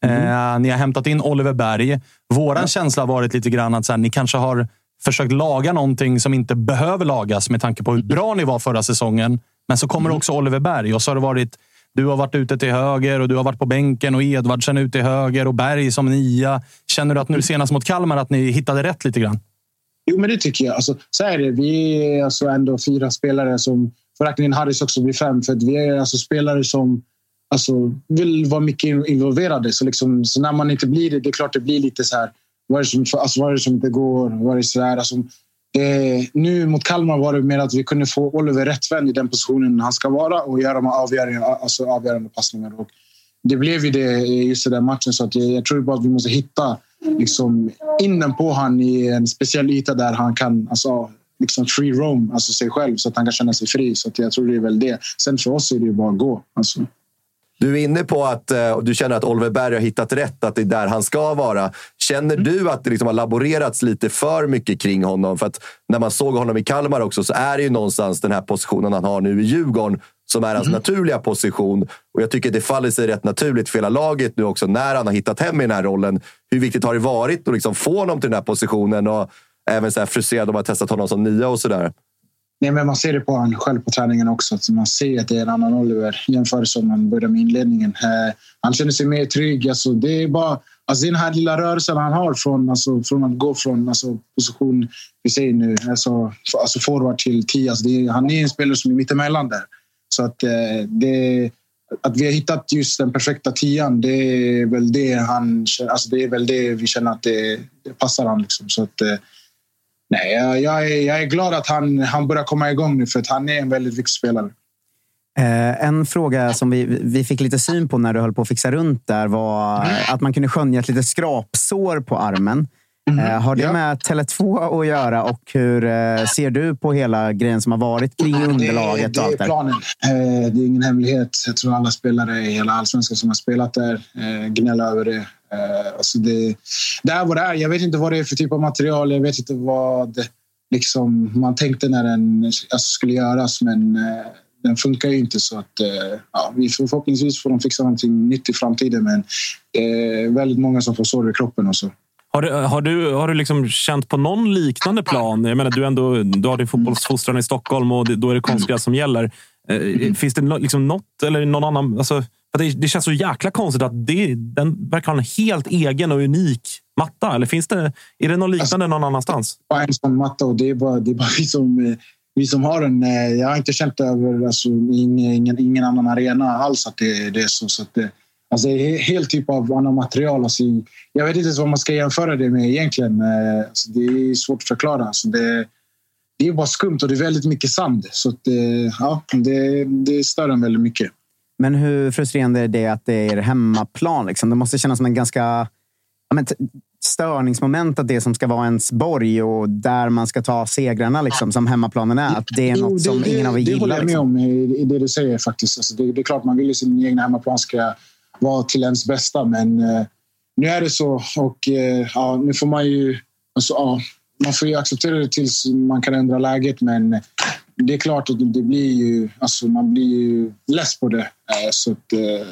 Eh, ni har hämtat in Oliver Berg. Våran känsla har varit lite grann att så här, ni kanske har försökt laga någonting som inte behöver lagas med tanke på hur bra ni var förra säsongen. Men så kommer också Oliver Berg och så har det varit du har varit ute till höger och du har varit på bänken och Edvardsen ute till höger och Berg som nia. Känner du att nu senast mot Kalmar att ni hittade rätt lite grann? Jo, men det tycker jag. Alltså, så är det. Vi är alltså ändå fyra spelare som... Får räkna in Harris också blir fem. För att vi är alltså spelare som alltså, vill vara mycket involverade. Så, liksom, så när man inte blir det, det är klart det blir lite så här... Vad är det som, alltså, vad är det som inte går? Vad är det så här? Alltså, Eh, nu mot Kalmar var det mer att vi kunde få Oliver rättvänd i den positionen han ska vara och göra de avgörande, alltså, avgörande passningar. Och det blev ju det i den matchen. Så att jag, jag tror bara att vi måste hitta liksom, in den på han i en speciell yta där han kan alltså, liksom free roam, alltså sig själv, så att han kan känna sig fri. Så att jag tror det är väl det. Sen för oss är det ju bara att gå. Alltså. Du är inne på att eh, du känner att Oliver Berg har hittat rätt, att det är där han ska vara. Känner du att det liksom har laborerats lite för mycket kring honom? För att när man såg honom i Kalmar också så är det ju någonstans den här positionen han har nu i Djurgården som är hans naturliga position. Och Jag tycker det faller sig rätt naturligt för hela laget nu också när han har hittat hem i den här rollen. Hur viktigt har det varit att liksom få honom till den här positionen? Och även så här frustrerad om att ha testat honom som nia och sådär. Nej, men man ser det på honom själv på träningen också. Att man ser att det är en annan Oliver jämfört med man började med inledningen. Eh, han känner sig mer trygg. Alltså, det är bara alltså, den här lilla rörelsen han har från, alltså, från att gå från alltså, position, vi säger nu, alltså, alltså forward till tio. Alltså, är, han är en spelare som är mittemellan där. Så att, eh, det, att vi har hittat just den perfekta tian, det är väl det, han, alltså, det, är väl det vi känner att det, det passar han. Liksom. Så att, eh, Nej, jag, jag, är, jag är glad att han, han börjar komma igång nu för att han är en väldigt viktig spelare. Eh, en fråga som vi, vi fick lite syn på när du höll på att fixa runt där var Mm. att man kunde skönja ett litet skrapsår på armen. Eh, har det Mm. Ja. med Tele2 att göra och hur eh, ser du på hela grejen som har varit kring underlaget det, och det är planen. Det är ingen hemlighet. Jag tror alla spelare i hela allsvenskan som har spelat där gnäller över det. Alltså det. Det är vad det är. Jag vet inte vad det är för typ av material. Jag vet inte vad liksom, man tänkte när den alltså, skulle göras. Men den funkar ju inte. så att eh, ja, vi Förhoppningsvis får de fixa någonting nytt i framtiden. Men det är väldigt många som får sår i kroppen. Och så. Har du, har du, har du liksom känt på någon liknande plan? Jag menar, du, ändå, du har din fotbollsfostran i Stockholm och då är det konstgräs som gäller. Eh, Finns det liksom något eller någon annan... Alltså, det, det känns så jäkla konstigt att det, den verkar ha en helt egen och unik matta. Eller finns det, är det något liknande någon annanstans? bara en sån matta och det är bara, det är bara vi, som, eh, vi som har den. Eh, jag har inte känt över alltså, ingen, ingen, annan arena alls att det, det är så. så att det, alltså, helt typ av annat material. Alltså, jag vet inte ens vad man ska jämföra det med egentligen. Eh, alltså, det är svårt att förklara. Alltså, det, det är bara skumt och det är väldigt mycket sand. Så att, eh, ja, det, det stör en väldigt mycket. Men hur frustrerande är det att det är hemmaplan? Liksom? Det måste kännas som en ganska ja, men, t- störningsmoment att det som ska vara ens borg och där man ska ta segrarna liksom, som hemmaplanen är. Att det är något som ingen av er Det håller gillar. jag med Liksom. om i, i det du säger faktiskt. Alltså det, det är klart man vill ju sin egen hemmaplan ska vara till ens bästa, men eh, nu är det så och eh, ja, nu får man ju... Alltså, ja, man får ju acceptera det tills man kan ändra läget, men det är klart att det blir ju... Alltså, man blir ju less på det. Eh, så att, eh,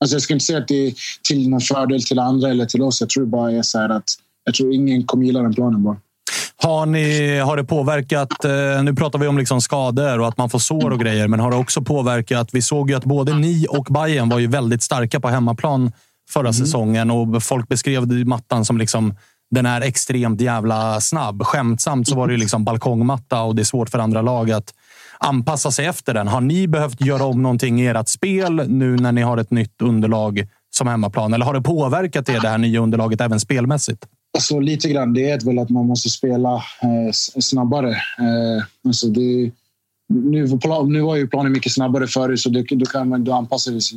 alltså jag ska inte säga att det är till någon fördel till andra eller till oss. Jag tror bara är så att jag tror ingen kommer gilla den planen bara. Har, ni, har det påverkat... Eh, nu pratar vi om liksom skador och att man får sår och grejer, men har det också påverkat... Vi såg ju att både ni och Bayern var ju väldigt starka på hemmaplan förra säsongen och folk beskrev mattan som liksom den är extremt jävla snabb. Skämtsamt så var det ju liksom balkongmatta och det är svårt för andra lag att anpassa sig efter den. Har ni behövt göra om någonting i ert spel nu när ni har ett nytt underlag som hemmaplan? Eller har det påverkat er, det här nya underlaget, även spelmässigt? Alltså, lite grann. Det är väl att man måste spela eh, snabbare. Eh, alltså det, nu, var nu var ju planen mycket snabbare förut, så det, då, kan man, då anpassades.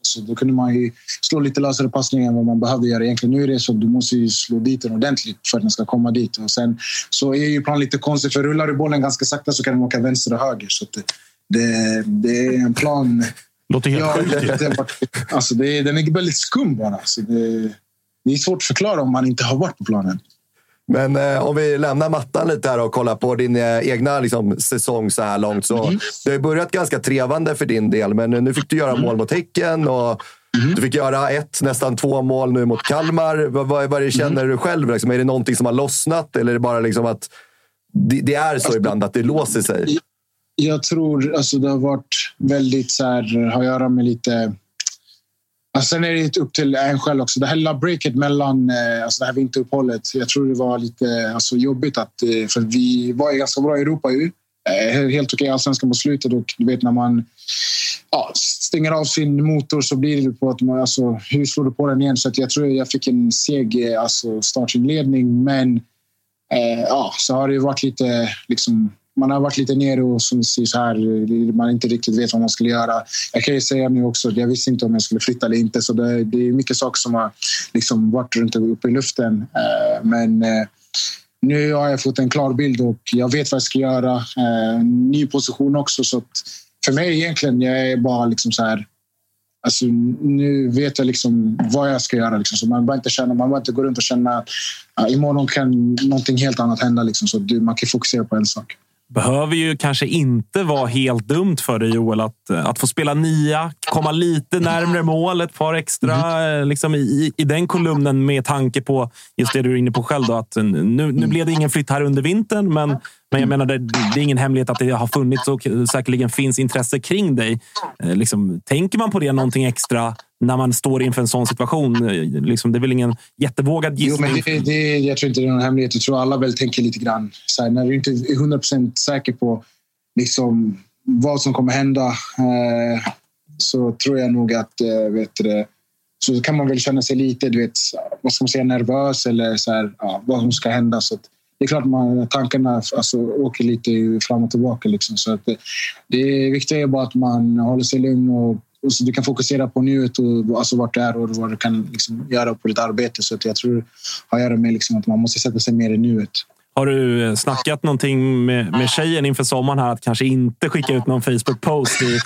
Alltså, då kunde man ju slå lite lösare passningar än vad man behövde göra. Egentligen nu är det så du måste ju slå dit den ordentligt för att den ska komma dit. Och sen så är ju planen lite konstig, för rullar du bollen ganska sakta så kan den åka vänster och höger. Så det, det, det är en plan... Låter helt Ja, sjukt. ju. det, bara- alltså det, den är väldigt skum bara. Så det, det är svårt att förklara om man inte har varit på planen. Men eh, om vi lämnar mattan lite här och kollar på din eh, egna liksom, säsong så här långt. Så Mm. Det har börjat ganska trevande för din del, men nu fick du göra Mm. mål mot Häcken och du fick göra ett, nästan två mål nu mot Kalmar. Vad, vad, vad känner Mm. du själv? Liksom? Är det någonting som har lossnat eller är det bara liksom att det, det är så ibland att det låser sig? Jag tror alltså det har varit väldigt så här, har att göra med lite... Alltså, sen är det upp till en själv också. Det här lilla breaket mellan eh, alltså det här vinteruppehållet. Jag tror det var lite alltså, jobbigt att... Eh, för vi var ju ganska bra i Europa ju. Eh, helt okej i allsvenskan på slutet och du vet när man ja, stänger av sin motor så blir det på att man, alltså, hur slår du på den igen? Så att jag tror jag fick en seg alltså, startinledning men eh, ja, så har det ju varit lite liksom, man har varit lite nere och som så här, eh, man inte riktigt vet vad man skulle göra. Jag kan ju säga nu också, jag visste inte om jag skulle flytta eller inte. Så det, det är mycket saker som har liksom varit runt uppe i luften. Eh, men eh, nu har jag fått en klar bild och jag vet vad jag ska göra. Ny position också. Så att för mig egentligen, jag är bara liksom så här... Alltså, nu vet jag liksom vad jag ska göra. Liksom. Så man behöver inte, känna, man inte gå runt och känna att uh, imorgon kan någonting helt annat hända. Liksom. Så du, man kan fokusera på en sak behöver ju kanske inte vara helt dumt för dig Joel att, att få spela nia, komma lite närmre mål, ett par extra mm. liksom i, i den kolumnen med tanke på just det du är inne på själv. Då, att nu, nu blev det ingen flytt här under vintern, men, men jag menar det, det är ingen hemlighet att det har funnits och säkerligen finns intresse kring dig. Eh, liksom, tänker man på det någonting extra när man står inför en sån situation? Liksom, det är väl ingen jättevågad gissning? Jo, men det, det, jag tror inte det är någon hemlighet. Jag tror alla väl tänker lite grann. Så här, när du inte är 100 procent säker på liksom, vad som kommer hända eh, så tror jag nog att eh, vet det, så kan man väl känna sig lite du vet, vad ska man säga, nervös eller så här, ja, vad som ska hända. Så det är klart man, tankarna alltså, åker lite fram och tillbaka. Liksom. Så att det, det viktiga är bara att man håller sig lugn och så du kan fokusera på nuet och alltså vart du är och vad du kan liksom göra på ditt arbete. Så att jag tror det har att göra med liksom att man måste sätta sig mer i nuet. Har du eh, snackat någonting med, med tjejen inför sommaren här att kanske inte skicka ut någon Facebook-post i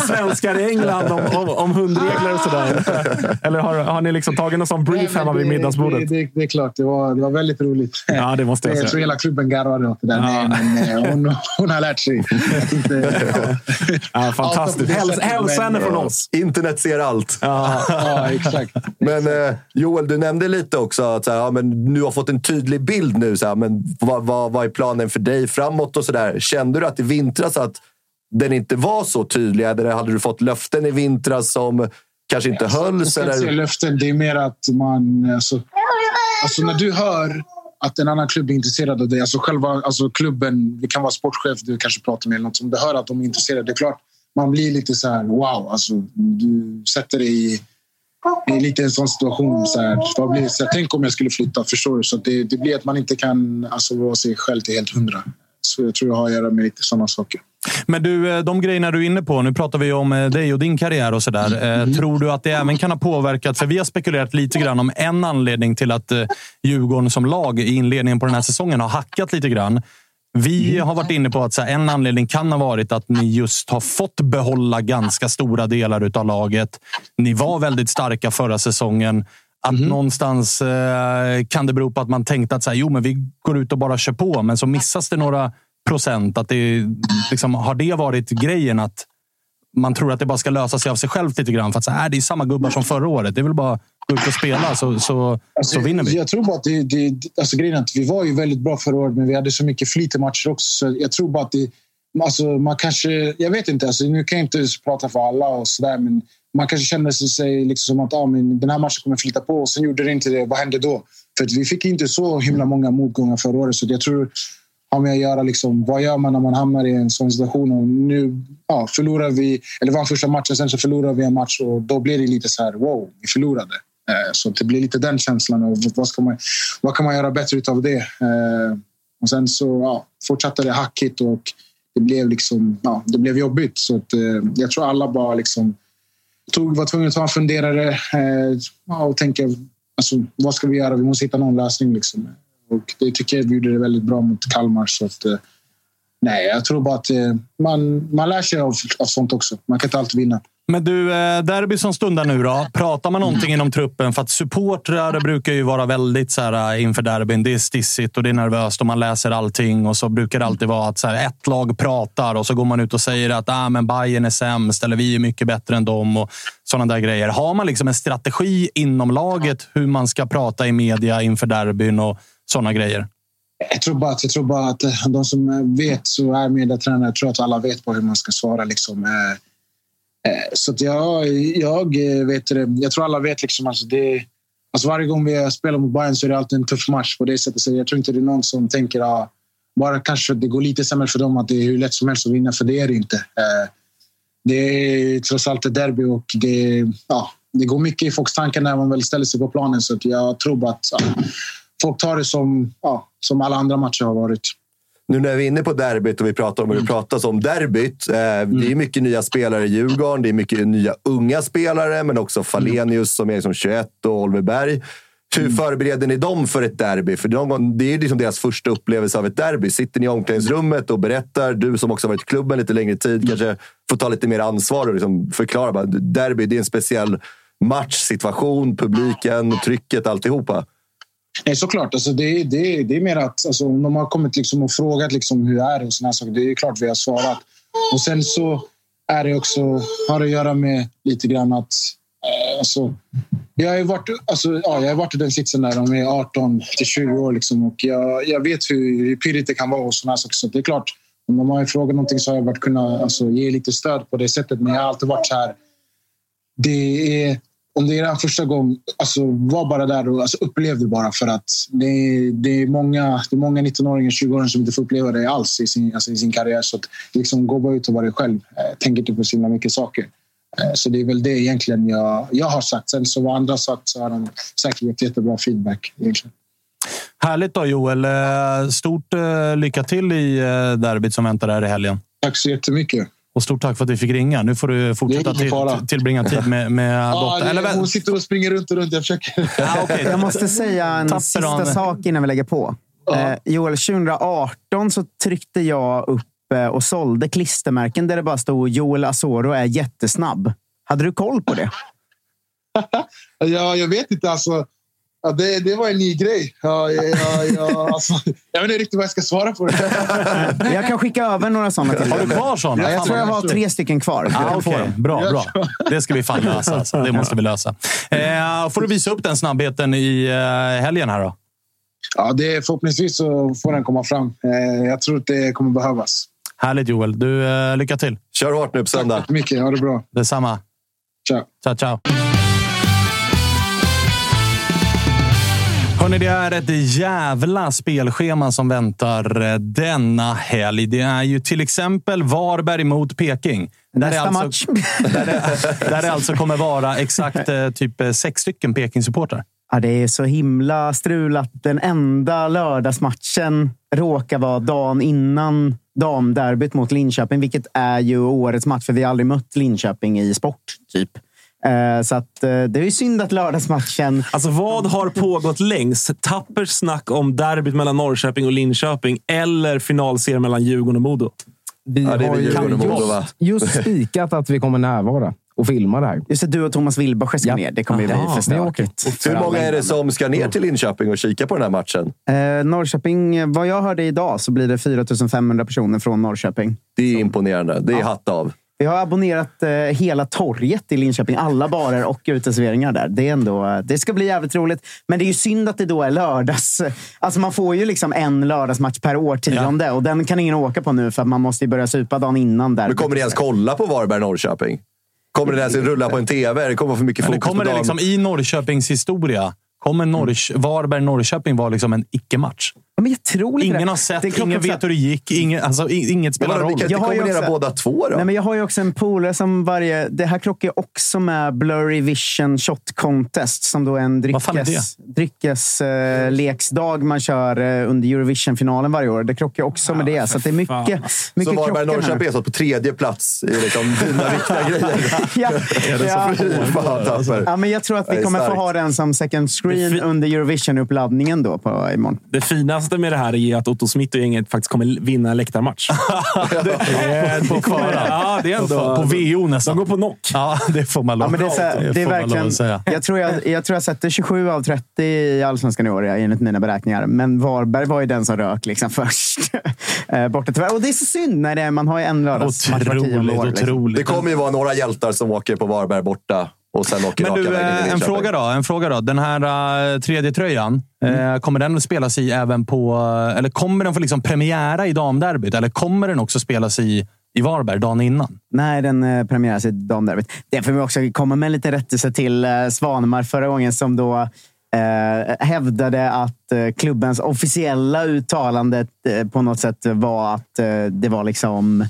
svenskar i England om, om, om hundregler och sådär? Eller har, har ni liksom tagit någon sån brief hemma vid middagsbordet? Det, det, det, är klart, det var, det var väldigt roligt. Ja, det måste jag säga. Jag tror hela klubben garvade åt det där. Ja. Men, eh, hon, hon har lärt sig. Inte, ja. ja, fantastiskt. Hälsa henne från oss. Internet ser allt. Ja, ja exakt. Men eh, Joel, du nämnde lite också att så här, ja, men du har fått en tydlig bild nu. Så här, men vad, vad, vad är planen för dig framåt och sådär? Kände du att i vintras att den inte var så tydlig? Eller hade du fått löften i vintras som kanske inte hölls? Jag eller? löften. Det är mer att man... Alltså, alltså när du hör att en annan klubb är intresserad av dig. Alltså själva alltså klubben, det kan vara sportchef du kanske pratar med. Eller något, som du hör att de är intresserade. Det är klart, man blir lite så här wow. Alltså, du sätter dig i det är lite en sån situation. Så här, vad blir, så här, tänk om jag skulle flytta, förstår du? Så det, det blir att man inte kan alltså, vara sig själv till helt hundra. Så jag tror jag har att göra med lite sådana saker. Men du, eh, de grejerna du är inne på. Nu pratar vi om eh, dig och din karriär och sådär. Mm. Tror du att det även kan ha påverkat? För vi har spekulerat lite grann om en anledning till att Djurgården som lag i inledningen på den här säsongen har hackat lite grann. Vi har varit inne på att en anledning kan ha varit att ni just har fått behålla ganska stora delar av laget. Ni var väldigt starka förra säsongen. Att mm. någonstans eh, kan det bero på att man tänkte att så här, jo, men vi går ut och bara kör på, men så missas det några procent. Att det, liksom, har det varit grejen att man tror att det bara ska lösa sig av sig självt lite grann? För att så här, det är samma gubbar som förra året. Det är väl bara gå ut och spela så, så, alltså, så vinner vi. Jag tror bara att det, det, alltså grejen att vi var ju väldigt bra förra året, men vi hade så mycket flyt i matcher också. Så jag tror bara att det, alltså, man kanske, jag vet inte, alltså, nu kan jag inte prata för alla och sådär, men man kanske känner sig liksom som att ah, men den här matchen kommer flyta på och sen gjorde det inte det. Vad hände då? För vi fick inte så himla många motgångar förra året, så jag tror har med att göra liksom, vad gör man när man hamnar i en sån situation. Och nu ja, förlorar vi, eller vann första matchen, sen så förlorar vi en match och då blir det lite så här, wow, vi förlorade. Eh, så det blir lite den känslan. av vad, ska man, vad kan man göra bättre av det? Eh, och sen så ja, fortsatte det hackigt och det blev, liksom, ja, det blev jobbigt. Så att, eh, jag tror alla bara liksom, tog, var tvungna att ta en funderare och tänka alltså, vad ska vi göra? Vi måste hitta någon lösning. Liksom. Och det tycker jag vi gjorde det väldigt bra mot Kalmar. Så att, nej, jag tror bara att man, man lär sig av, av sånt också. Man kan inte alltid vinna. Men du, eh, derby som stundar nu då. Pratar man någonting inom truppen? För att supportrar brukar ju vara väldigt så här, eh, inför derbyn. Det är stissigt och det är nervöst och man läser allting. Och så brukar det alltid vara att så här, ett lag pratar och så går man ut och säger att ah, men Bayern är sämst eller vi är mycket bättre än dem. Och sådana där grejer. Har man liksom en strategi inom laget hur man ska prata i media inför derbyn och sådana grejer? Jag tror, bara att, jag tror bara att de som vet så är mediatränare. Jag tror att alla vet på hur man ska svara. Liksom. Eh, Eh, så att jag, jag, eh, vet det, jag tror alla vet liksom alltså det, alltså varje gång vi spelar mot Bayern så är det alltid en tuff match på det sättet. Så jag tror inte det är någon som tänker ah, bara kanske det går lite sämre för dem att det är hur lätt som helst att vinna, för det är det inte. Eh, det är trots allt ett derby och det, ja, det går mycket i folks tankar när man väl ställer sig på planen. Så jag tror bara att ja, folk tar det som, ja, som alla andra matcher har varit. Nu när vi är inne på derbyt och vi pratar om hur det pratas om derbyt. Eh, mm. Det är mycket nya spelare i Djurgården. Det är mycket nya unga spelare, men också Falenius som är liksom 21 och Oliver Berg. Hur förbereder ni dem för ett derby? För gång, det är liksom deras första upplevelse av ett derby. Sitter ni i omklädningsrummet och berättar, du som också varit i klubben lite längre tid, kanske får ta lite mer ansvar och liksom förklara. Bara, derby, det är en speciell matchsituation, publiken, trycket, alltihopa. Nej, såklart. Alltså det, det, det är mer att alltså, om de har kommit liksom och frågat liksom hur är det och såna saker. Det är klart vi har svarat. Och sen så är det också, har det att göra med lite grann att eh, alltså, jag har varit, alltså, ja, jag har varit i den sitsen där de är 18 till 20 år liksom, och jag, jag vet hur, hur pirrigt det kan vara och såna saker. Så det är klart, om de har frågat någonting så har jag varit kunnat alltså, ge lite stöd på det sättet. Men jag har alltid varit så här. Det är om det är en första gång, alltså, var bara där och alltså, upplev det bara. För att det är, det är många, det är många 19-åringar, 20-åringar som inte får uppleva det alls i sin, alltså, i sin karriär. Så att, liksom, gå bara ut och vara dig själv. Eh, tänk inte på så himla mycket saker. Eh, så det är väl det egentligen jag, jag har sagt. Sen så vad andra sagt så har de säkert gett jättebra feedback. Egentligen. Härligt då Joel. Eh, Stort eh, lycka till i eh, derbyt som väntar här i helgen. Tack så jättemycket. Och stort tack för att vi fick ringa. Nu får du fortsätta till, tillbringa tid med, med Ja, det, Eller, väl- hon sitter och springer runt och runt. Jag försöker... Ja, okej. Jag måste säga en Tapper sista han. sak innan vi lägger på. Eh, Joel, 2018 så tryckte jag upp eh, och sålde klistermärken där det bara stod Joel Asoro är jättesnabb. Hade du koll på det? Ja, jag vet inte. Alltså, ja, det, det var en ny grej. Ja, ja, ja, alltså, jag vet inte riktigt vad jag ska svara på det. Jag kan skicka över några sådana till Har du kvar sådana? Ja, jag tror jag har tre stycken kvar. Ah, Okej, bra, bra. Det ska vi fan lösa. Alltså. Det måste vi lösa. Eh, får du visa upp den snabbheten i eh, helgen här då? Ja, det, förhoppningsvis så får den komma fram. Eh, jag tror att det kommer behövas. Härligt Joel. Du, eh, lycka till. Kör hårt nu på söndag. Tack mycket. Ha det bra. Detsamma. Ciao. Ciao, ciao. Hörrni, det är ett jävla spelschema som väntar eh, denna helg. Det är ju till exempel Varberg mot Peking. Där Nästa det match. Där det, där det alltså kommer vara exakt eh, typ eh, sex stycken Peking-supportrar. Ja, det är så himla strul att den enda lördagsmatchen råkar vara dagen innan damderbyt mot Linköping, vilket är ju årets match, för vi har aldrig mött Linköping i sport, typ. Eh, Så att, eh, det är ju synd att lördagsmatchen... Alltså vad har pågått längst? Tappers snack om derbyt mellan Norrköping och Linköping eller finalserien mellan Djurgården och Modo? Vi Ja, det är har ju Djurgården och Modo, va? just, just spikat att vi kommer närvara och filma det här. Just det, du och Thomas Wilbacher ska Ja. ner. Det kommer ju bli för stökigt. Hur många är det som ska ner till Linköping och kika på den här matchen? Eh, Norrköping, vad jag hörde idag så blir det 4 500 personer från Norrköping. Det är imponerande. Det är hatt av. Vi har abonnerat eh, hela torget i Linköping. Alla barer och uteserveringar där. Det, är ändå, det ska bli jävligt roligt. Men det är ju synd att det då är lördags. Alltså man får ju liksom en lördagsmatch per årtionde och den kan ingen åka på nu för att man måste ju börja supa dagen innan. Där. Men kommer ni ens kolla på Varberg-Norrköping? Kommer det ens rulla på en tv? Det kommer för mycket fokus kommer på det liksom, I Norrköpings historia kommer Norrkö- Varberg-Norrköping vara liksom en icke-match. Ja, men jag tror inte Ingen det. har sett, Det är ingen vet hur det gick. Ingen, alltså, inget spelar roll. kan inte Jag har ju kombinera också- båda två då? Nej, men jag har ju också en polare som varje... Det här krockar också med Blurry Vision Shot Contest som då är en är dryckesleksdag man kör eh, under Eurovision-finalen varje år. Det krockar också med det. Så att det är mycket, mycket Så krockar Varberg-Norrköping här. är så på tredje plats i liksom dina viktiga grejer. Ja, ja. Fy fan, Tapper. Ja, men jag tror att vi är kommer få ha den som second är screen under Eurovision-uppladdningen då på imorgon. Det finaste med det här är att Otto Smith och gänget faktiskt kommer vinna en läktarmatch. på fara. Ja, det är ändå... På VO nästan. De går på knock. Ja, det får man lov, Ja, men det är, så, här- det det är får man lov verkligen, att säga. jag, tror jag, jag tror jag sätter 27 av 30 i Allsvenskan i år, enligt mina beräkningar. Men Varberg var ju den som rök liksom först. Eh, Borta tyvärr. Och det är så synd när det är, man har ju en lördagsmatch var tionde år. Liksom. Det kommer ju vara några hjältar som åker på Varberg borta och sen åker Men raka du, vägen till eh, en fråga, då, en fråga då. Den här uh, tredje tröjan, eh, kommer den att spelas i även på... eh, eller kommer den få liksom premiära i damderbyt? Eller kommer den också spelas i, i Varberg dagen innan? Nej, den eh, premiäras i damderbyt. Det får vi också komma med lite rättelse till eh, Svanemar förra gången som då eh, hävdade att eh, klubbens officiella uttalande eh, på något sätt var att eh, det var liksom eh,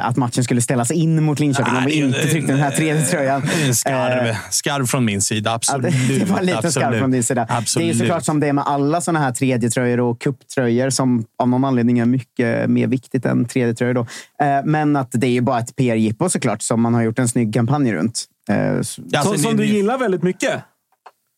att matchen skulle ställas in mot Linköping om vi inte tryckte den här tredje tröjan. Det är en Skarv, Eh, skarv från min sida, absolut. det, var lite absolut. skarpt från din sida. Absolut. Det är såklart som det är med alla såna här tredjetröjor och kupptröjor som av någon anledning är mycket mer viktigt än tredjetröjor. Då. Eh, Men att det är ju bara ett PR-jippo såklart som man har gjort en snygg kampanj runt. Eh, Ja, alltså, som, som du gillar väldigt mycket.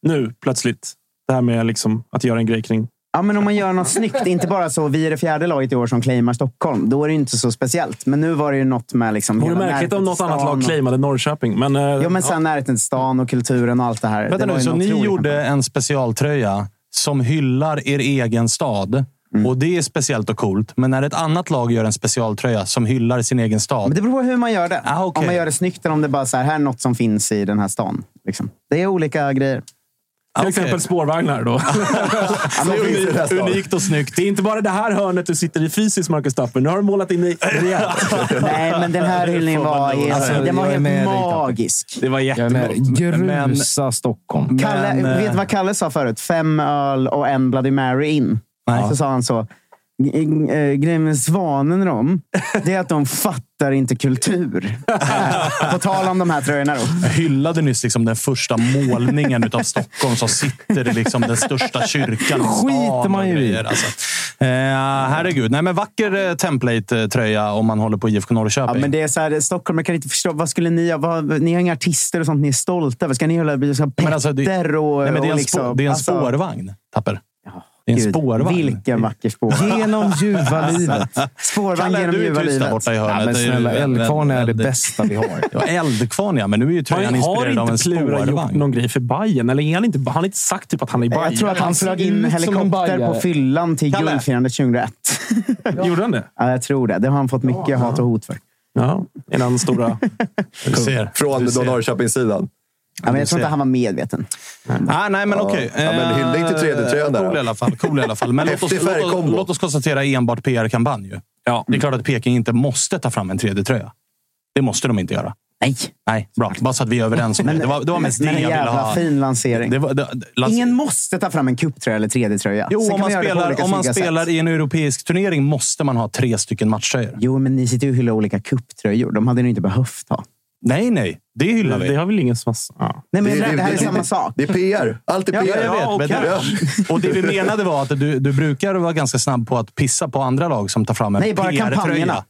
Nu, plötsligt. Det här med liksom att göra en grej kring... Ja, men om man gör något snyggt, inte bara så vi är det fjärde laget i år som claimar Stockholm, då är det inte så speciellt. Men nu var det ju något med liksom... Vore märkligt om något annat lag claimade Norrköping. Men, eh, Ja, men sen närheten till stan och kulturen och allt det här. Vänta det nu, så ni gjorde kampanj. en specialtröja som hyllar er egen stad. Mm. Och det är speciellt och coolt. Men när ett annat lag gör en specialtröja som hyllar sin egen stad. Men det beror på hur man gör det. Ah, okej. Om man gör det snyggt eller om det bara så här, här är något som finns i den här stan. Liksom. Det är olika grejer. Till Okej. exempel spårvagnar. Då. unikt, unikt och snyggt. Det är inte bara det här hörnet du sitter i fysiskt, Marcus Tapper. Nu har du målat in dig rejält. Nej, men den här hyllningen var, helt, Alltså, den var helt magisk. Det var jättebra. Grusa Stockholm. Kalle, Men, eh, vet du vad Kalle sa förut? Fem öl och en Bloody Mary in. Nej. Så sa han så. "G- eh, Grejen med Svanen och dem, det är att de fattar inte kultur. På tal om de här tröjorna då. Jag hyllade nyss liksom den första målningen av Stockholm som sitter i liksom den största kyrkan. Skiter man ju i. Alltså. Eh, herregud. Nej, men vacker eh, template-tröja om man håller på IFK Norrköping. Ja, men det är så här, Stockholm, jag kan inte förstå. Vad skulle ni ha? Vad, ni har inga artister och sånt ni är stolta över. Ska ni hålla ska alltså, det- Petter och... Nej, men det är en, och liksom, det är en alltså, spårvagn, Tapper. Det är en Gud, spårvagn. Vilken vacker spårvagn. Genom ljuva livet. Spårvagn Kalle, genom du är ljuva tyst där livet. borta i hörnet. Ja, men snälla, Eldkvarn är det bästa vi har. Ja, Eldkvarn ja, men nu är ju tröjan Har inspirerad av en inte Plura gjort spårvagn. någon grej för Bayern? Eller är han inte, har han inte sagt typ att han är i Bayern? Jag tror att han flög in helikopter på fyllan till guldfirandet 2001. Gjorde han det? Ja, jag tror det. Det har han fått mycket hat och hot för. Ja, innan stora... Du ser. Från Du då ser. Norrköpingssidan. Ja, men jag tror inte han var medveten. Ah, nej, men okej. Ja, men Eh, hyllning till tredje tröjan där, Cool i alla fall. Cool i alla fall. Men låt oss, låt, oss, låt oss konstatera enbart PR-kampanj. Ja. Det är klart att Peking inte måste ta fram en tredje tröja. Det måste de inte göra. Nej, Nej, bra. Bara så att vi är överens om det. Det var, det var mest men det jag ville jävla ha. fin lansering. Det var, det, Lasse- Ingen måste ta fram en cuptröja eller 3D-tröja. Jo, Sen om man, på spelar, om man spelar sätt. i en europeisk turnering måste man ha tre stycken matchtröjor. Jo, men ni sitter ju och hyllar olika cuptröjor. De hade ni inte behövt ha. Nej, nej. Det hyllar vi. Det har väl ingen som har... Ja. Nej, men Det- det, det här är det- samma sak. Det är PR. Allt är Ja, PR. jag vet. Ja, men okej. det, och det vi menade var att du, du brukar vara ganska snabb på att pissa på andra lag som tar fram en Nej, bara PR-tröja. kampanjerna.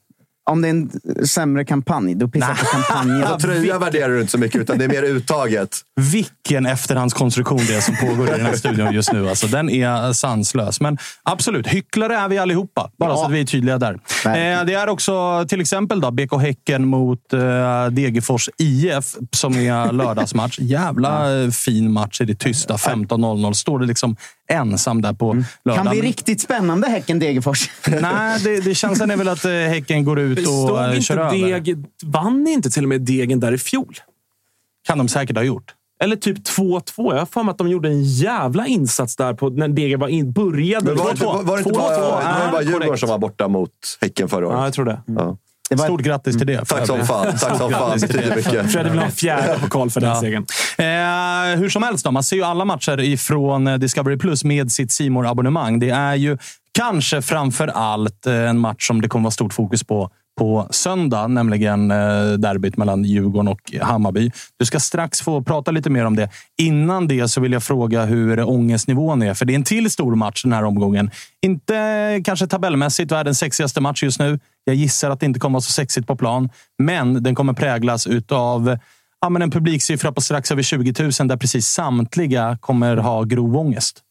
Om det är en sämre kampanj, då pissar jag på kampanjen. Tröja värderar du inte så mycket, utan det är mer uttaget. Vilken efterhandskonstruktion det är som pågår i den här studion just nu. Alltså, den är sanslös. Men absolut, hycklare är vi allihopa. Bara Ja. så att vi är tydliga där. Eh, det är också till exempel då, BK Häcken mot eh, Degerfors IF som är lördagsmatch. Jävla eh, fin match i det tysta. 15.00. Står det liksom ensam där på lördagen. Kan bli riktigt spännande Häcken-Degerfors. Nej, det, det känslan är väl att eh, Häcken går ut och Stod eh, inte kör över. Deg, vann inte till och med Degen där i fjol? Kan de säkert ha gjort. Eller typ 2-2. Jag har för mig att de gjorde en jävla insats där på, när Degen var in, började. Men var, det inte- var, var det inte Två, bara, Ja, bara Djurgården som var borta mot Häcken förra Ja, året? jag tror det. Ja. Det var Stort grattis till det. för Tack som fan. Tack som fan. Fredrik vill ha en fjärde pokal för den Ja. segern. Eh, hur som helst, då, man ser ju alla matcher ifrån eh, Discovery Plus med sitt simor abonnemang Det är ju kanske framför allt eh, en match som det kommer vara stort fokus på på söndag, nämligen eh, derbyt mellan Djurgården och Hammarby. Du ska strax få prata lite mer om det. Innan det så vill jag fråga hur ångestnivån är, för det är en till stor match den här omgången. Inte kanske tabellmässigt världens sexigaste match just nu. Jag gissar att det inte kommer vara så sexigt på plan, men den kommer präglas utav ja, men en publiksiffra på strax över 20 000 där precis samtliga kommer ha grov ångest.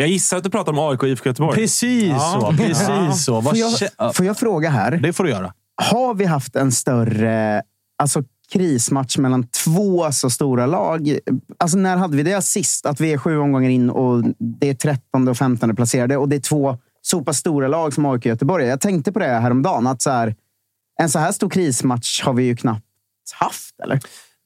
Jag gissar att du pratar om AIK och IFK Göteborg. Precis Ja. så. Precis så. Vad Får jag, får jag fråga här? Det får du göra. Har vi haft en större alltså, krismatch mellan två så stora lag? Alltså, när hade vi det sist? Att vi är sju omgångar in och det är 13 och 15 placerade och det är två så pass stora lag som AIK och Göteborg. Jag tänkte på det häromdagen. Att så här, en så här stor krismatch har vi ju knappt haft, eller?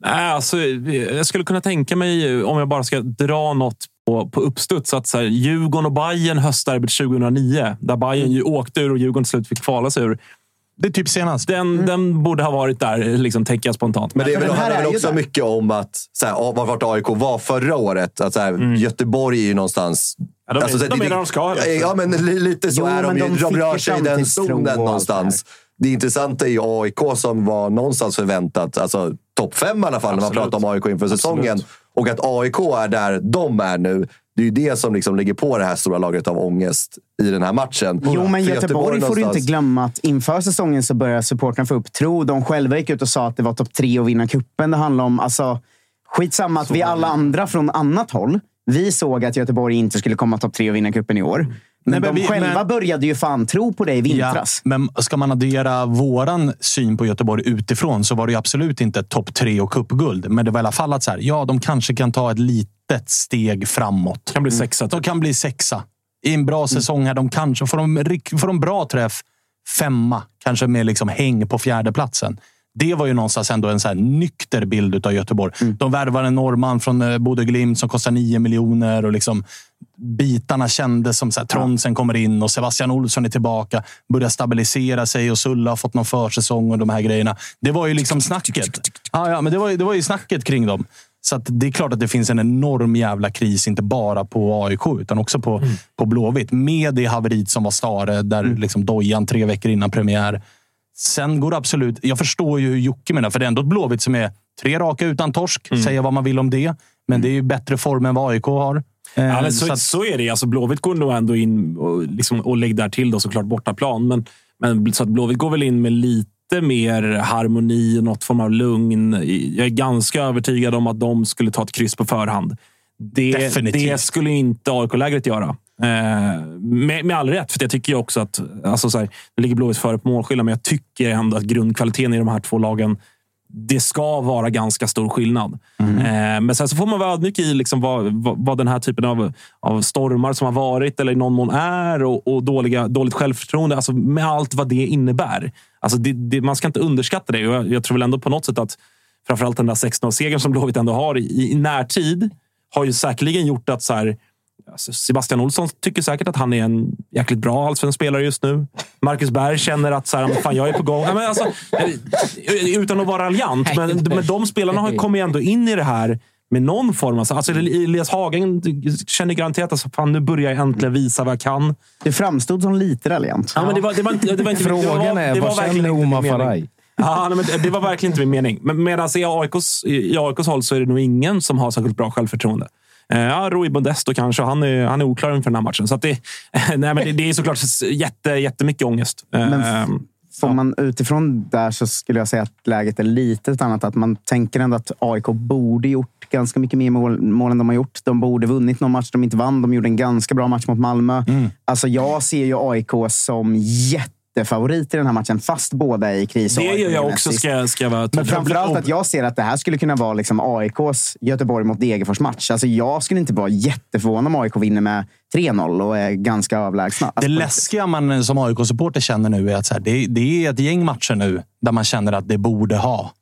Nej, alltså, jag skulle kunna tänka mig, om jag bara ska dra något på, på uppstuds, att så här, Djurgården och Bayern höstderbyt 2009, där Bayern ju åkte ur och Djurgården till slut fick kvala sig ur. Det är typ senast. Den, den borde ha varit där, liksom, tänker jag spontant. Men det är väl, handlar väl också där. mycket om att så här, vart AIK var förra året. Att, så här, Göteborg är ju någonstans... Ja, de är- så här, de är där de ska, eller? Ja, men li- lite så Jo, är de ju. de De, rör sig i den och zonen någonstans. Det intressanta är ju AIK som var någonstans förväntat. Alltså topp fem i alla fall när man Absolut. pratar om AIK inför säsongen. Och att AIK är där de är nu. Det är ju det som liksom ligger på det här stora lagret av ångest i den här matchen. Jo, men För Göteborg får du inte glömma att inför säsongen så börjar supportrarna få upp tro. De själva gick ut och sa att det var topp tre och vinna kuppen det handlar om. Alltså, skitsamma att vi alla andra från annat håll Vi såg att Göteborg inte skulle komma topp tre och vinna cupen i år. Men, Nej, men de vi- själva men- började ju fan tro på det i vintras. Ja, men ska man addera våran syn på Göteborg utifrån så var det ju absolut inte topp tre och cupguld. Men det var i alla fall att så här, ja, de kanske kan ta ett litet steg framåt. Kan bli sexa. De kan bli sexa. I en bra säsong här, de kanske får de, får de bra träff, femma. Kanske med liksom häng på fjärdeplatsen. Det var ju någonstans ändå en så här nykter bild av Göteborg. De värvar en norrman från eh, Bodø Glimt som kostar 9 miljoner. Och liksom bitarna kändes som så här, Tronsen kommer in och Sebastian Olsson är tillbaka. Börjar stabilisera sig och Sulla har fått någon försäsong och de här grejerna. Det var ju liksom snacket. Ja, ja, men det var ju, det var ju snacket kring dem. Så att det är klart att det finns en enorm jävla kris, inte bara på AIK utan också på, på Blåvitt. Med det haveriet som var Stare, där liksom dojan tre veckor innan premiär. Sen går det absolut... Jag förstår ju hur Jocke menar, för det är ändå ett Blåvitt som är tre raka utan torsk. Säga vad man vill om det. Men det är ju bättre form än vad AIK har. Eh, Ja, men så, så att- så är det. Alltså, Blåvitt går nog ändå in och, liksom, och lägger där till då, såklart bortaplan. Men, men så att Blåvitt går väl in med lite mer harmoni och något form av lugn. Jag är ganska övertygad om att de skulle ta ett kryss på förhand. Det, det skulle inte AIK-lägret göra. Eh, med, med all rätt, för jag tycker ju också att alltså, så här, nu ligger Blåvitt före på målskillnad, men jag tycker ändå att grundkvaliteten i de här två lagen det ska vara ganska stor skillnad. Eh, men sen så får man vara ödmjuk i liksom vad, vad, vad den här typen av, av stormar som har varit eller i någon mån är och, och dåliga, dåligt självförtroende. Alltså med allt vad det innebär. Alltså det, det, man ska inte underskatta det. Jag, jag tror väl ändå på något sätt att framförallt den där 16-segern som Blåvitt ändå har i, i närtid har ju säkerligen gjort att så här, Alltså Sebastian Olsson tycker säkert att han är en jäkligt bra allsvensk spelare just nu. Marcus Berg känner att så här, "Men fan, jag är på gång. Ja, men alltså, eh, utan att vara raljant, men, men de spelarna har kommit ändå in i det här med någon form. Alltså, alltså Elias Hagen känner garanterat att fan, nu börjar jag äntligen visa vad jag kan. Det framstod som lite raljant. Ja, men det, var, det, var inte, det var inte Frågan det var, är, det var vad känner Omar. Faraj? Ja, nej, men det var verkligen inte min mening. Men medan i AIKs, i AIKs håll så är det nog ingen som har särskilt bra självförtroende. Eh, Ja, Rui Modesto kanske. Han är, han är oklar inför den här matchen. Så det, nej, men det, det är såklart jätte, jättemycket ångest. Eh, Men Får man utifrån där så skulle jag säga att läget är lite annat. Att man tänker ändå att AIK borde gjort ganska mycket mer mål, mål än de har gjort. De borde vunnit någon match de inte vann. De gjorde en ganska bra match mot Malmö. Alltså jag ser ju AIK som jättefavorit i den här matchen, fast båda är i kris. det gör jag också, ska, jag- ska jag vara Men framförallt att jag ser att det här skulle kunna vara liksom AIKs Göteborg mot Degerfors match. Alltså jag skulle inte vara jätteförvånad om AIK vinner med 3-0 och är ganska överlägsna. Det Alltså, läskiga man som AIK-supporter känner nu är att så här, det, det är ett gäng matcher nu där man känner att det borde ha.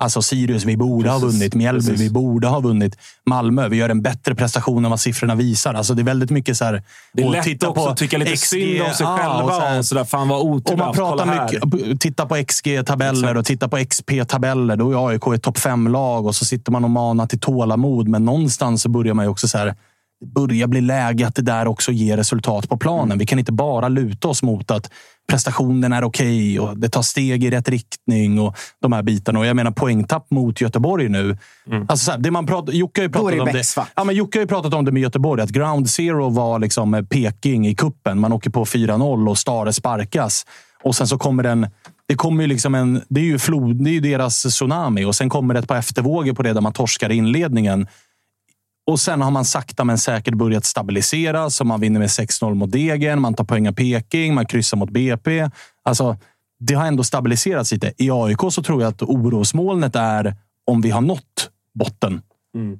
Alltså Sirius, vi borde ha vunnit. Mjällby, vi borde ha vunnit. Malmö, vi gör en bättre prestation än vad siffrorna visar. Alltså det är väldigt mycket så här... det är lätt titta också på att tycka lite XG, synd om sig ja, själva. och så här- Och sådär, fan vad otur och man pratar mycket, titta på XG-tabeller och titta på XP-tabeller. Då är AIK ett topp fem-lag och så sitter man och manar till tålamod. Men någonstans så börjar man ju också så här, det börjar bli läge att det där också ger resultat på planen. Vi kan inte bara luta oss mot att prestationen är okej och det tar steg i rätt riktning och de här bitarna. Och jag menar poängtapp mot Göteborg nu. Alltså så här, det man pratar, Jocke har ju pratat det om det. Ja, men Jocke har ju pratat om det med Göteborg, att ground zero var liksom eh, Peking i kuppen. Man åker på 4-0 och Stare sparkas. Och sen så kommer den... Det kommer ju liksom en... Det är ju, flod, det är ju deras tsunami och sen kommer det ett par eftervågor på det där man torskar i inledningen. Och sen har man sakta men säkert börjat stabilisera. Så man vinner med 6-0 mot Degen, man tar poäng av Peking, man kryssar mot BP. Alltså, det har ändå stabiliserats lite. I AIK så tror jag att orosmolnet är om vi har nått botten.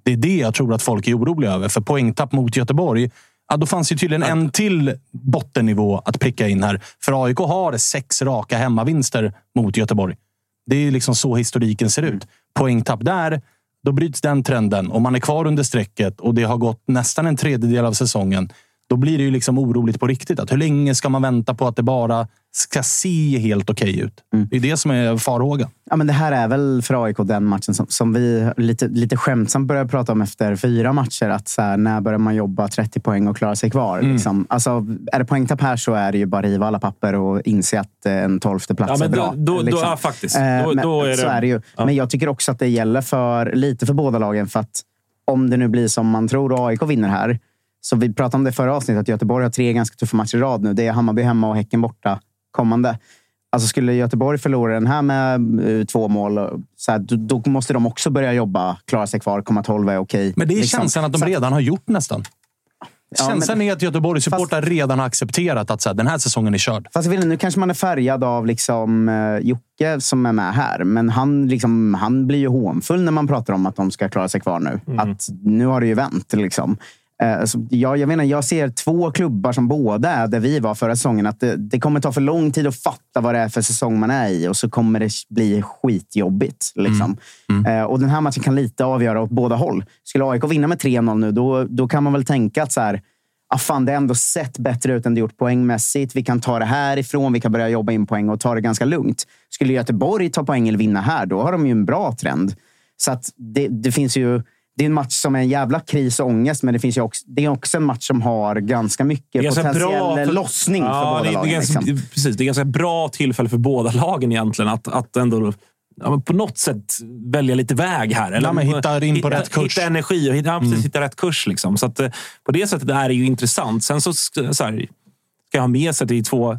Det är det jag tror att folk är oroliga över. För poängtapp mot Göteborg, ja, då fanns ju tydligen en till bottennivå att pricka in här. För AIK har sex raka hemmavinster mot Göteborg. Det är liksom så historiken ser ut. Poängtapp där, då bryts den trenden. och man är kvar under strecket och det har gått nästan en tredjedel av säsongen, då blir det ju liksom oroligt på riktigt. Att hur länge ska man vänta på att det bara ska se helt okej ut? Det är det som är farhågan. Ja, men det här är väl för AIK den matchen som, som vi lite, lite skämtsamt började prata om efter fyra matcher. Att så här, när börjar man jobba 30 poäng och klara sig kvar? Mm. Liksom. Alltså, är det poängtapp här så är det ju bara riva alla papper och inse att eh, en tolfte plats Ja, men är bra. då- då- då- liksom. ja, faktiskt. Eh, Då- men, då är det- Så är det ju. ja. Men jag tycker också att det gäller för, lite för båda lagen. För att om det nu blir som man tror och AIK vinner här. Så vi pratade om det förra avsnittet, att Göteborg har tre ganska tuffa matcher i rad nu. Det är Hammarby hemma och Häcken borta kommande. Alltså skulle Göteborg förlora den här med eh, två mål, så här, då, måste de också börja jobba, klara sig kvar, komma tolva är okej. Men det är Liksom. känslan att de redan har gjort nästan. Ja, Känslan men- är att Göteborgs supportrar redan har accepterat att så här, den här säsongen är körd. Fast nu kanske man är färgad av liksom, eh, Jocke som är med här. Men han, liksom, han blir ju hånfull när man pratar om att de ska klara sig kvar nu. Att nu har det ju vänt. Liksom. Eh, så jag, jag, menar, jag ser två klubbar som båda är där vi var förra säsongen. Att det, det kommer ta för lång tid att fatta vad det är för säsong man är i och så kommer det bli skitjobbigt. Liksom. Eh, och den här matchen kan lite avgöra åt båda håll. Skulle AIK vinna med 3-0 nu, då, då kan man väl tänka att så här, ah, fan, det ändå sett bättre ut än det gjort poängmässigt. Vi kan ta det här ifrån, vi kan börja jobba in poäng och ta det ganska lugnt. Skulle Göteborg ta poäng eller vinna här, då har de ju en bra trend. Så att det, det finns ju... Det är en match som är en jävla kris och ångest, men det, finns ju också, det är också en match som har ganska mycket ganska potentiell för- lossning för Ja, båda det, är- lagen. det, är ganska, liksom. precis, det är ganska bra tillfälle för båda lagen egentligen att, att ändå ja, men på något sätt välja lite väg här. Ja, men hitta in på rätt kurs. Hitta energi och hitta, ja, precis, hitta rätt kurs. Liksom. Så att, eh, på det sättet är det ju intressant. Sen så, så här, ska jag ha med sig att det är två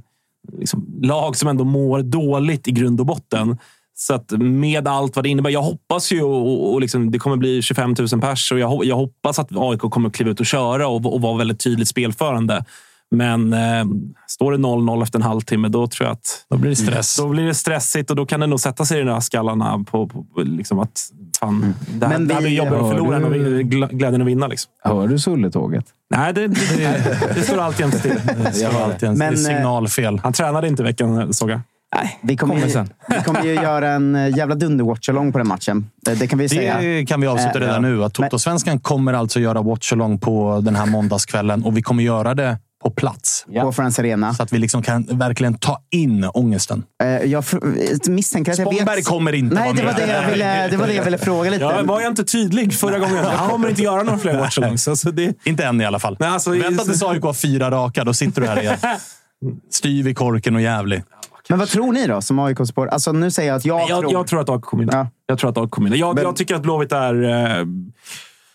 liksom, lag som ändå mår dåligt i grund och botten. Så att med allt vad det innebär. Jag hoppas ju och, och liksom, det kommer bli 25 000 pers och jag, jag hoppas att AIK kommer kliva ut och köra och, och vara väldigt tydligt spelförande. Men eh, står det 0-0 efter en halvtimme, då tror jag att... Då blir det stress. Då blir det stressigt och då kan det nog sätta sig i de där skallarna på, på, på liksom att fan, det här, Men det här blir jobbigare att förlora än att glädjen att vinna. Liksom. Hör du Sulletåget? Nej, det, det, det, det står alltid still. Det alltid en Men, det är eh, signalfel. Han tränade inte i veckan, såg jag. Nej, vi kommer, Kommer ju, sen. vi kommer ju göra en eh, jävla dunder-watchalong på den matchen. Det, det kan vi säga. Det kan vi avsluta Eh, redan ja. nu. Att Toto-svenskan kommer alltså göra watch-along på den här måndagskvällen och vi kommer göra det på plats. På Friends Arena. Så att vi liksom kan verkligen ta in ångesten. Eh, Jag misstänker att jag Spångberg vet... kommer inte Nej, det var det, jag ville, det var det jag ville fråga lite. Ja, var jag inte tydlig förra gången? Jag kommer inte göra några fler watchalongs. Alltså det, Inte än i alla fall. Men alltså, Vänta tills AIK har fyra raka, då sitter du här igen. Styv i korken och jävlig. Men vad tror ni då, som AIK-support? Alltså, nu säger jag att jag, jag, tror... jag tror att AIK kommer vinna. Ja. Jag tror att AIK kommer vinna. Jag, Men- jag tycker att Blåvitt är... Eh,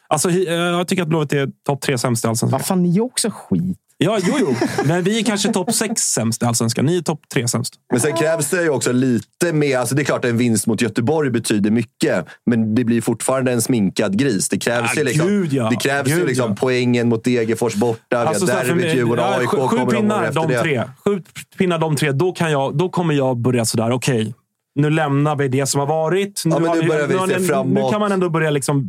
alltså, eh, jag tycker att Blåvitt är topp tre sämst i Allsvenskan. Vad fan, ni är också skit. Ja, jo, jo. Men vi är kanske topp sex sämst i Allsvenskan. Ni är topp tre sämst. Men sen krävs det ju också lite mer. Alltså det är klart att en vinst mot Göteborg betyder mycket, men det blir fortfarande en sminkad gris. Det krävs Ja, ju liksom, gud, ja. det krävs ju Gud, liksom ja. poängen mot Degerfors borta. Vi Alltså, så har för derbyt, Djurgården, ja, AIK sju, sju kommer de pinnar, de tre. Sju pinnar, de tre. Då, kan jag, då kommer jag börja sådär, okej. nu lämnar vi det som har varit. Nu, Ja, har nu vi har ni- framåt. Nu kan man ändå börja liksom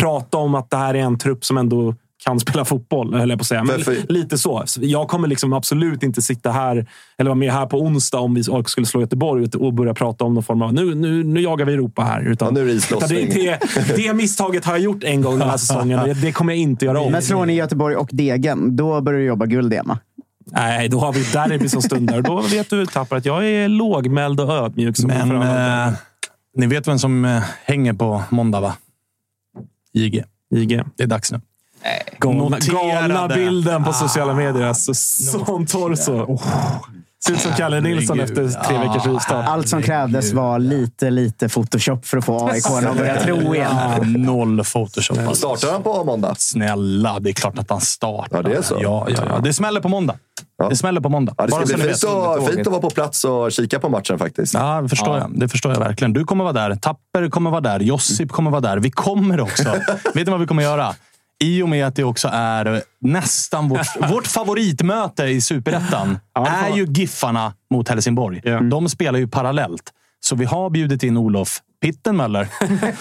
prata om att det här är en trupp som ändå kan spela fotboll, höll jag på att säga. Men För- för- Lite så. Jag kommer liksom absolut inte sitta här eller vara med här på onsdag om vi skulle slå Göteborg och börja prata om någon form av nu, nu, nu jagar vi Europa här. Utan, Ja, nu är det utan det, det, det misstaget har jag gjort en gång den här säsongen och det kommer jag inte göra om. Men slår ni Göteborg och Degen, då börjar du jobba guld, Emma. Nej, då har vi blir som stunder. Och Då vet du, Tappar, att jag är lågmäld och ödmjuk. Som Men eh, ni vet vem som eh, hänger på måndag, va? IG. IG. Det är dags nu. Galna, bilden på sociala medier. Alltså, sån torso. Ser ut som Kalle Nilsson Herregud. efter tre veckors rivstart. Allt som krävdes var lite, lite Photoshop för att få AIK att börja tro igen. Ja, noll Photoshop. alltså. Startar han på måndag? Snälla, det är klart att han startar. Ja, det är så. Ja, ja, ja. Det smäller på måndag. Ja. Det smäller på måndag. Ja, det ska så bli fint, och, fint att vara på plats och kika på matchen faktiskt. Ja, det förstår, Jag. det förstår jag verkligen. Du kommer vara där. Tapper kommer vara där. Josip kommer vara där. Vi kommer också. Vet ni vad vi kommer göra? I och med att det också är nästan vårt, vårt favoritmöte i Superettan är ju Giffarna mot Helsingborg. De spelar ju parallellt. Så vi har bjudit in Olof Pittenmöller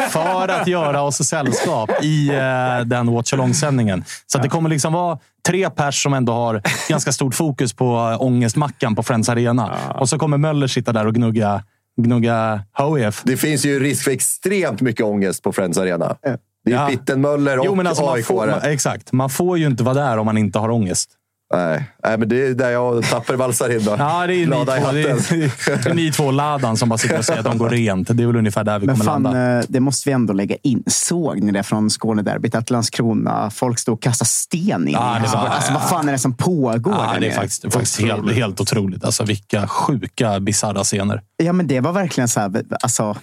för att göra oss sällskap i eh, den Watch Along-sändningen. Så att det kommer liksom vara tre pers som ändå har ganska stort fokus på äh, ångestmackan på Friends Arena. Och så kommer Möller sitta där och gnugga, gnugga HIF. Det finns ju risk för extremt mycket ångest på Friends Arena. Det är Ja. Pittenmöller och Jo, men alltså man AIK. får, man, exakt. Man får ju inte vara där om man inte har ångest. Nej. Nej, men det är där jag och Tapper valsar in då. Ja, det är, ni två, det, är, det är ni två Ladan som bara sitter och säger att de går rent. Det är väl ungefär där vi Men kommer fan, landa. eh, det måste vi ändå lägga in. Såg ni det från Skånederbyt? Att Landskrona, folk stod och kastade sten in. Ja, det alltså, var- alltså, vad fan är det som pågår Ja, där det är faktiskt, det är faktiskt helt, helt otroligt. Alltså, vilka sjuka, bisarra scener. Ja, men det var verkligen så här. Alltså,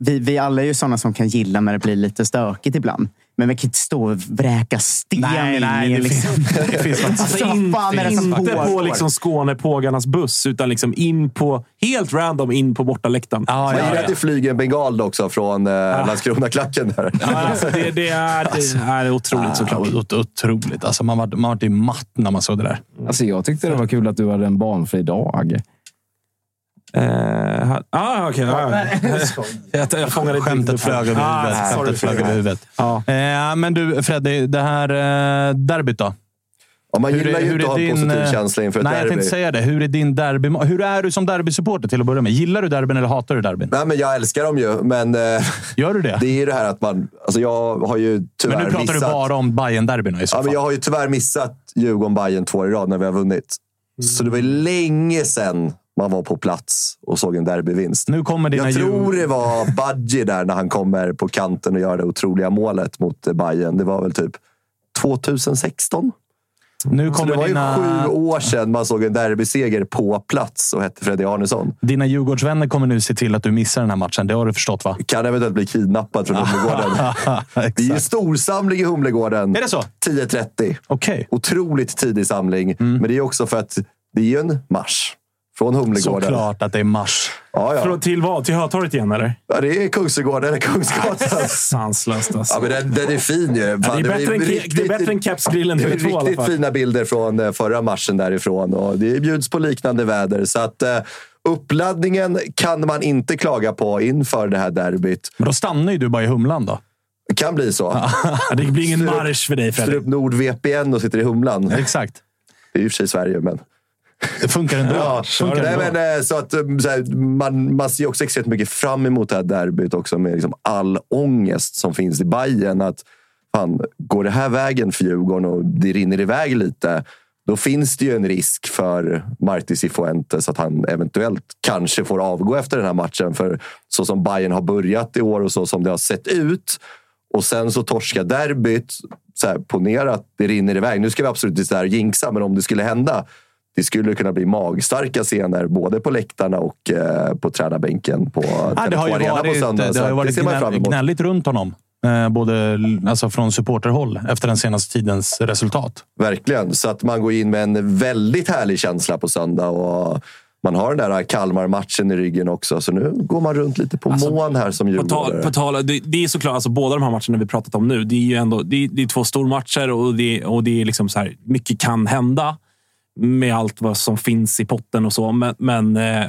vi, vi alla är ju sådana som kan gilla när det blir lite stökigt ibland. Men vi kan inte stå och vräka sten Nej, in nej, i det liksom. finns- det finns faktiskt- Alltså, inte fan är det som inte på liksom Skånepågarnas buss, utan liksom in på, helt random in på bortaläktaren. Ja, Man ja, gillar ja. att det flyger en bengal också från eh, Landskrona-klacken där. Ja, alltså, det, det, är, det är otroligt såklart. Ja, ot- otroligt. Alltså, man var, man var i matt när man såg det där. Alltså, jag tyckte det var kul att du hade en barnfri dag. Eh, ah, okej. ja. jag, jag fångade inte Skämtet flög över Ah, huvudet. sorry, Skämtet flög sorry. över huvudet. Ja. Eh, men du, Freddy, det här eh, derbyt då? Ja, man gillar ju inte att ha en positiv känsla inför ett Nej, jag derby. tänkte säga det. Hur är din derby? Hur är du som derbysupporter till att börja med? Gillar du derbyn eller hatar du derbyn? Nej, men jag älskar dem ju, men eh, Gör du det? det är ju det här att man... Alltså jag har ju tyvärr Men nu pratar missat... du bara om bayern derbyna i så Ja, fall. men jag har ju tyvärr missat djurgården bayern två år i rad när vi har vunnit. Så det var ju länge sedan man var på plats och såg en derbyvinst. Nu kommer dina Jag tror det var Badji där när han kommer på kanten och gör det otroliga målet mot eh, Bayern. Det var väl typ 2016? Nu Så kommer det var ju dina, sju år sedan man såg en derbyseger på plats och hette Freddy Arnesson. dina Djurgårdsvänner kommer nu se till att du missar den här matchen. Det har du förstått va? Kan eventuellt bli kidnappad från Humlegården. Det är storsamling i Humlegården. Är det så? 10.30. Okej. Otroligt tidig samling. Mm. Men det är också för att det är ju en marsch från Humlegården. Såklart att det är mars. Ja, ja. Från- Till vad? Till Hötorget igen, eller? ja, det är Kungsträdgården eller Kungsgatan. Sanslöst alltså. Ja, men den, den är fin ju. Ja, det, Fan, är ju bättre än, ke- det är bättre än kepsgrillen Det är TV2 i alla riktigt fina bilder från eh, förra matchen därifrån. Och det bjuds på liknande väder. Så att, eh, uppladdningen kan man inte klaga på inför det här derbyt. Men då stannar ju du bara i Humlan då. Det kan bli så. Det blir ingen marsch för dig, Fredrik. upp NordVPN och sitter i Humlan. Exakt. Det är i och för sig Sverige, men... Det funkar ändå. Ja, funkar nej, ändå. men, eh, så att, eh, så här, man, man ser också extremt mycket fram emot det här derbyt också med liksom all ångest som finns i Bayern. Att fan, går det här vägen för Djurgården och det rinner iväg lite, då finns det ju en risk för Marti Cifuentes att han eventuellt kanske får avgå efter den här matchen. För så som Bayern har börjat i år och så som det har sett ut och sen så torska derbyt. Så här, ponera att det rinner iväg. Nu ska vi absolut inte så här jinxa, men om det skulle hända. Det skulle kunna bli magstarka scener både på läktarna och eh, på tränarbänken på Ja, det har ju Tele2 Arena på varit, söndag. det har ju varit ser man fram gnäll, gnälligt runt honom. Eh, både alltså från supporterhåll efter den senaste tidens resultat. Verkligen. Så att man går in med en väldigt härlig känsla på söndag. Och man har den där Kalmar-matchen i ryggen också. Så nu går man runt lite på mån här som På tal, djurgårdare. på tal, det, det är såklart, alltså, båda de här matcherna vi pratat om nu, det är ju ändå det är, det är två stormatcher och det, och det är liksom så här, mycket kan hända med allt vad som finns i potten och så. Men, men eh,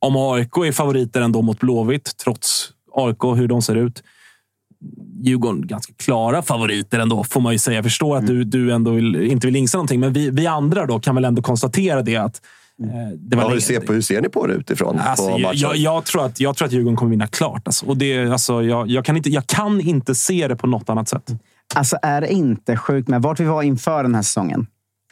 om AIK är favoriter ändå mot Blåvitt, trots AIK hur de ser ut. Djurgården ganska klara favoriter ändå, får man ju säga. Jag förstår att du, du ändå vill, inte vill jinxa någonting, men vi, vi andra då kan väl ändå konstatera det att eh, det var Ja, hur, ser, på, hur ser ni på det utifrån? Alltså, på jag, jag, jag, tror att, jag tror att Djurgården kommer vinna klart. Alltså. Och det, alltså, jag, jag, kan inte, jag kan inte se det på något annat sätt. Alltså är det inte sjukt med vart vi var inför den här säsongen?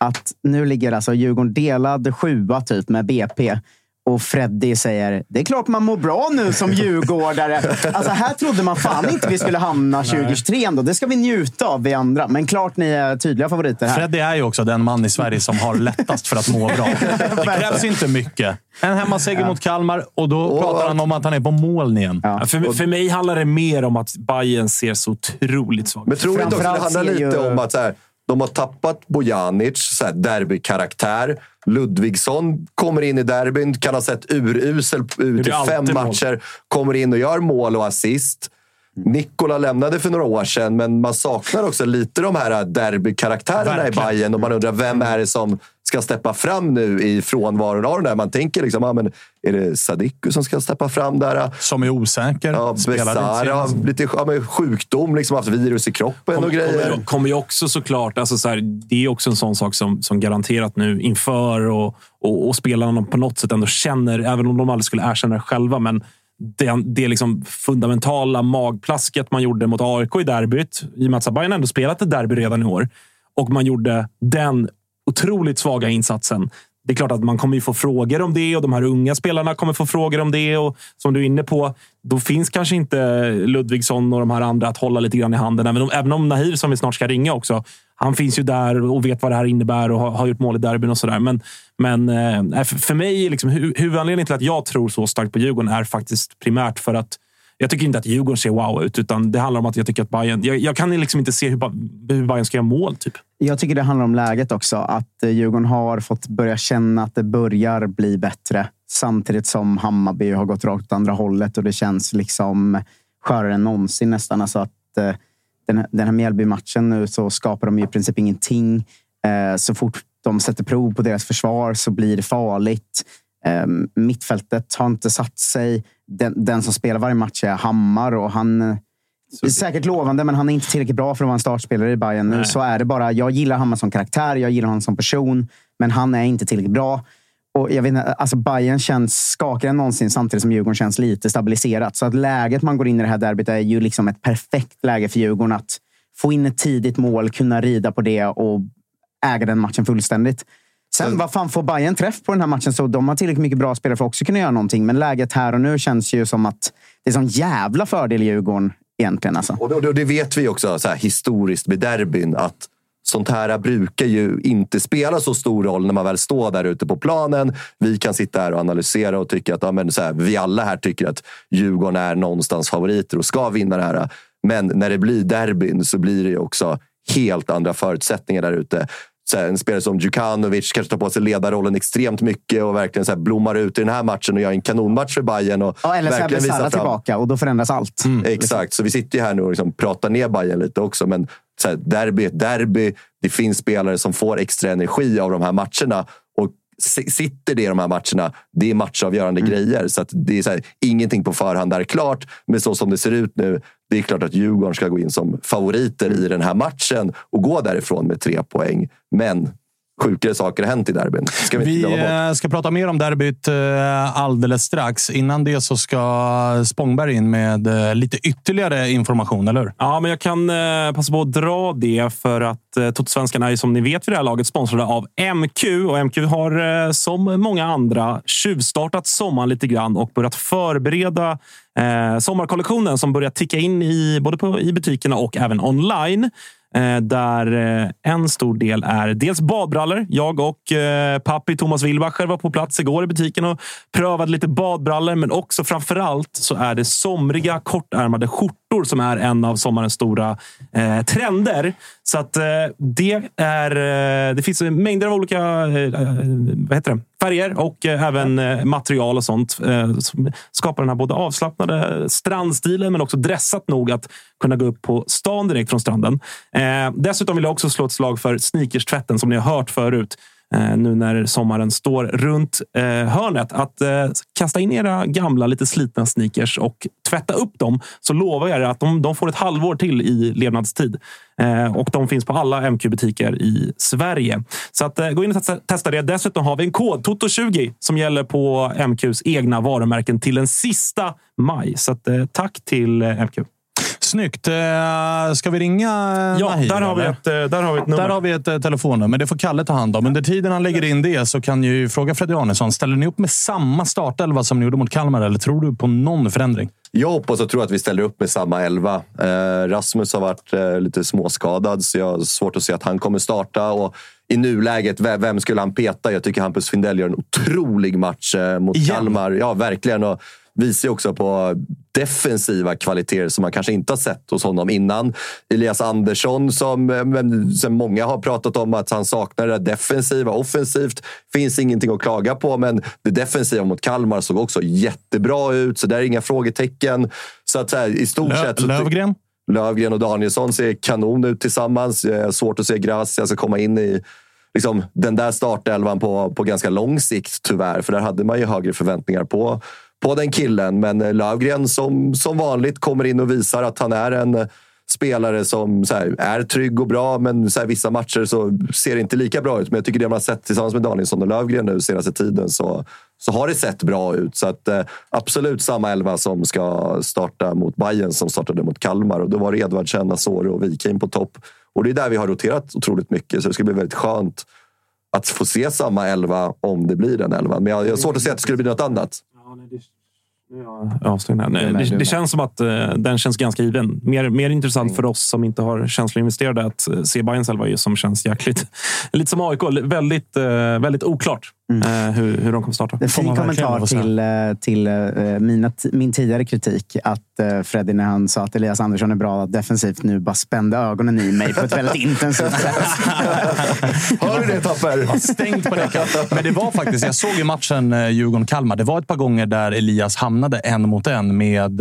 Att nu ligger alltså Djurgården delad sjua typ med BP. Och Freddy säger, det är klart man mår bra nu som djurgårdare. Alltså här trodde man fan inte vi skulle hamna 2023 ändå. Det ska vi njuta av vi andra. Men klart ni är tydliga favoriter här. Freddy är ju också den man i Sverige som har lättast för att må bra. Det krävs inte mycket. En hemmaseger mot Kalmar och då pratar han om att han är på moln igen. Ja. För, för mig handlar det mer om att Bayern ser så otroligt svag Men tror du inte också det handlar lite ju- om att så här, de har tappat Bojanic, derbykaraktär. Ludvigsson kommer in i derbyn, kan ha sett urusel ut i fem alltid mål. matcher. Kommer in och gör mål och assist. Nikola lämnade för några år sedan, men man saknar också lite de här derbykaraktärerna i. Bayern och man undrar vem är det som ska steppa fram nu i frånvaron av den där. Man tänker liksom, ja, men är det Sadiku som ska steppa fram där? Som är osäker. Ja, Besara har lite ja, men sjukdom, liksom haft virus i kroppen och kommer, grejer. kommer, kommer ju också såklart... Alltså så här, det är också en sån sak som, som garanterat nu inför och, och, och spelarna på något sätt ändå känner, även om de aldrig skulle erkänna det själva, men det, det liksom fundamentala magplasket man gjorde mot AIK i derbyt, i och med att Bayern ändå spelat ett derby redan i år, och man gjorde den otroligt svaga insatsen. Det är klart att man kommer ju få frågor om det och de här unga spelarna kommer få frågor om det. Och som du är inne på, då finns kanske inte Ludvigsson och de här andra att hålla lite grann i handen. Även om, även om Nahir, som vi snart ska ringa också, han finns ju där och vet vad det här innebär och har, har gjort mål i derbyn och sådär. Men, men eh, eh för, för mig, liksom, hu- huvudanledningen till att jag tror så starkt på Djurgården är faktiskt primärt för att Jag tycker inte att Djurgården ser wow ut, utan det handlar om att jag tycker att Bayern... Jag, jag kan liksom inte se hur, hur Bayern ska göra mål. Typ. Jag tycker det handlar om läget också. Att eh, Djurgården har fått börja känna att det börjar bli bättre. Samtidigt som Hammarby har gått rakt åt andra hållet och det känns liksom skörare än någonsin nästan. Alltså att, eh, den, här- den här Mjällby-matchen nu så skapar de ju i princip ingenting. Eh, så fort de sätter prov på deras försvar så blir det farligt. Eh, mittfältet har inte satt sig. Den, den som spelar varje match är Hammar och han eh, det är säkert lovande, men han är inte tillräckligt bra för att vara en startspelare i Bayern nu. Nej. Så är det bara. Jag gillar Hammar som karaktär, jag gillar honom som person, men han är inte tillräckligt bra. Och jag vet inte, alltså Bayern känns skakigare än någonsin samtidigt som Djurgården känns lite stabiliserat. Så att läget man går in i det här derbyt är ju liksom ett perfekt läge för Djurgården att få in ett tidigt mål, kunna rida på det och äga den matchen fullständigt. Sen, vad fan, får Bayern träff på den här matchen så de har tillräckligt mycket bra spelare för att också kunna göra någonting. Men läget här och nu känns ju som att det är sån jävla fördel Djurgården egentligen. Alltså. Och det, och det vet vi också så här, historiskt med derbyn. Att sånt här brukar ju inte spela så stor roll när man väl står där ute på planen. Vi kan sitta här och analysera och tycka att ja, men så här, vi alla här tycker att Djurgården är någonstans favoriter och ska vinna det här. Men när det blir derbyn så blir det ju också helt andra förutsättningar där ute. En spelare som Djukanovic kanske tar på sig ledarrollen extremt mycket och verkligen så här blommar ut i den här matchen och gör en kanonmatch för Bayern. Och Ja, eller så är verkligen visar Besara fram- tillbaka och då förändras allt. Exakt, så vi sitter ju här nu och liksom pratar ner Bayern lite också. Men så här, derby ett derby. Det finns spelare som får extra energi av de här matcherna. Och si- sitter det i de här matcherna, det är matchavgörande grejer. Så att det är så här, ingenting på förhand är klart. Men så som det ser ut nu, det är klart att Djurgården ska gå in som favoriter i den här matchen och gå därifrån med tre poäng. Men sjukare saker har hänt i derbyn. Ska vi, Vi eh, ska prata mer om derbyt eh, alldeles strax. Innan det så ska Spångberg in med eh, lite ytterligare information, eller hur? Ja, men jag kan passa på att dra det för att Totosvenskan är ju som ni vet vid det här laget sponsrade av MQ. Och MQ har som många andra tjuvstartat sommaren lite grann och börjat förbereda sommarkollektionen som börjar ticka in i både på, i butikerna och även online. Eh, där eh, en stor del är dels badbrallor. Jag och eh, pappi Thomas Wilbacher var på plats igår i butiken och prövade lite badbrallor. Men också framför allt så är det somriga kortärmade skjortor som är en av sommarens stora eh, trender. Så att eh, det är... Eh, det finns mängder av olika eh, vad heter det? Färger och eh, även eh, material och sånt eh, som skapar den här både avslappnade strandstilen men också dressat nog att kunna gå upp på stan direkt från stranden. Dessutom vill jag också slå ett slag för sneakerstvätten som ni har hört förut. Eh, nu när sommaren står runt eh, hörnet. Att eh, kasta in era gamla, lite slitna sneakers och tvätta upp dem. Så lovar jag er att de, de får ett halvår till i levnadstid. Och de finns på alla MQ-butiker i Sverige. Så att, gå in och testa, det. Dessutom har vi en kod, Toto20, som gäller på MQs egna varumärken till den sista maj. Så att, tack till MQ. Snyggt. Eh, Ska vi ringa Ja, Nahir, där har, vi ett, eh, där har vi ett nummer. Där har vi ett eh, telefonnummer. Det får Kalle ta hand om. Under tiden han lägger in det så kan ju fråga Fredrik Arnesson. Ställer ni upp med samma startelva som ni gjorde mot Kalmar eller tror du på någon förändring? Jag hoppas och tror att vi ställer upp med samma elva. Eh, Rasmus har varit eh, lite småskadad, så jag har svårt att se att han kommer starta. Och I nuläget, vem, skulle han peta? Jag tycker Hampus Findell gör en otrolig match eh, mot Igen? Kalmar. Ja, verkligen. Och visar ju också på defensiva kvaliteter som man kanske inte har sett hos honom innan. Elias Andersson, som, eh, som många har pratat om att han saknar det defensiva. Offensivt finns ingenting att klaga på, men det defensiva mot Kalmar såg också jättebra ut. Så där är inga frågetecken. Så att så här, i stort Lö- sett... Lövgren? Lövgren och Danielsson ser kanon ut tillsammans. Svårt att se Gracia ska komma in i liksom, den där startelvan på, på ganska lång sikt tyvärr. För där hade man ju högre förväntningar på, på den killen. Men eh, Lövgren som, som vanligt kommer in och visar att han är en eh, spelare som så här, är trygg och bra, men så här, vissa matcher så ser det inte lika bra ut. Men jag tycker det man har sett tillsammans med Danielsson och Lövgren nu senaste tiden så, så har det sett bra ut. Så att, eh, absolut samma elva som ska starta mot Bayern som startade mot Kalmar. Och då var det Edvardsen, Asoro och Wikheim på topp. Och det är där vi har roterat otroligt mycket, så det ska bli väldigt skönt att få se samma elva om det blir den elvan. Men jag, jag har svårt att se att det skulle bli något annat avstängd här. Nej, det, det känns som att eh, den känns ganska given. Mer, mer intressant för oss som inte har känsloinvesterade att eh, se Bayerns elva ju som känns jäkligt... Lite som AIK. Väldigt, eh, väldigt oklart. Eh, hur, hur de kommer starta. En fin kommentar till, eh, till eh, mina, min tidigare kritik. Att eh, Freddy, när han sa att Elias Andersson är bra defensivt, nu bara spände ögonen i mig på ett väldigt intensivt sätt. Hör du det Tapper? Stängt på det. Men det var faktiskt, jag såg ju matchen Djurgården-Kalmar. Det var ett par gånger där Elias hamnade en mot en med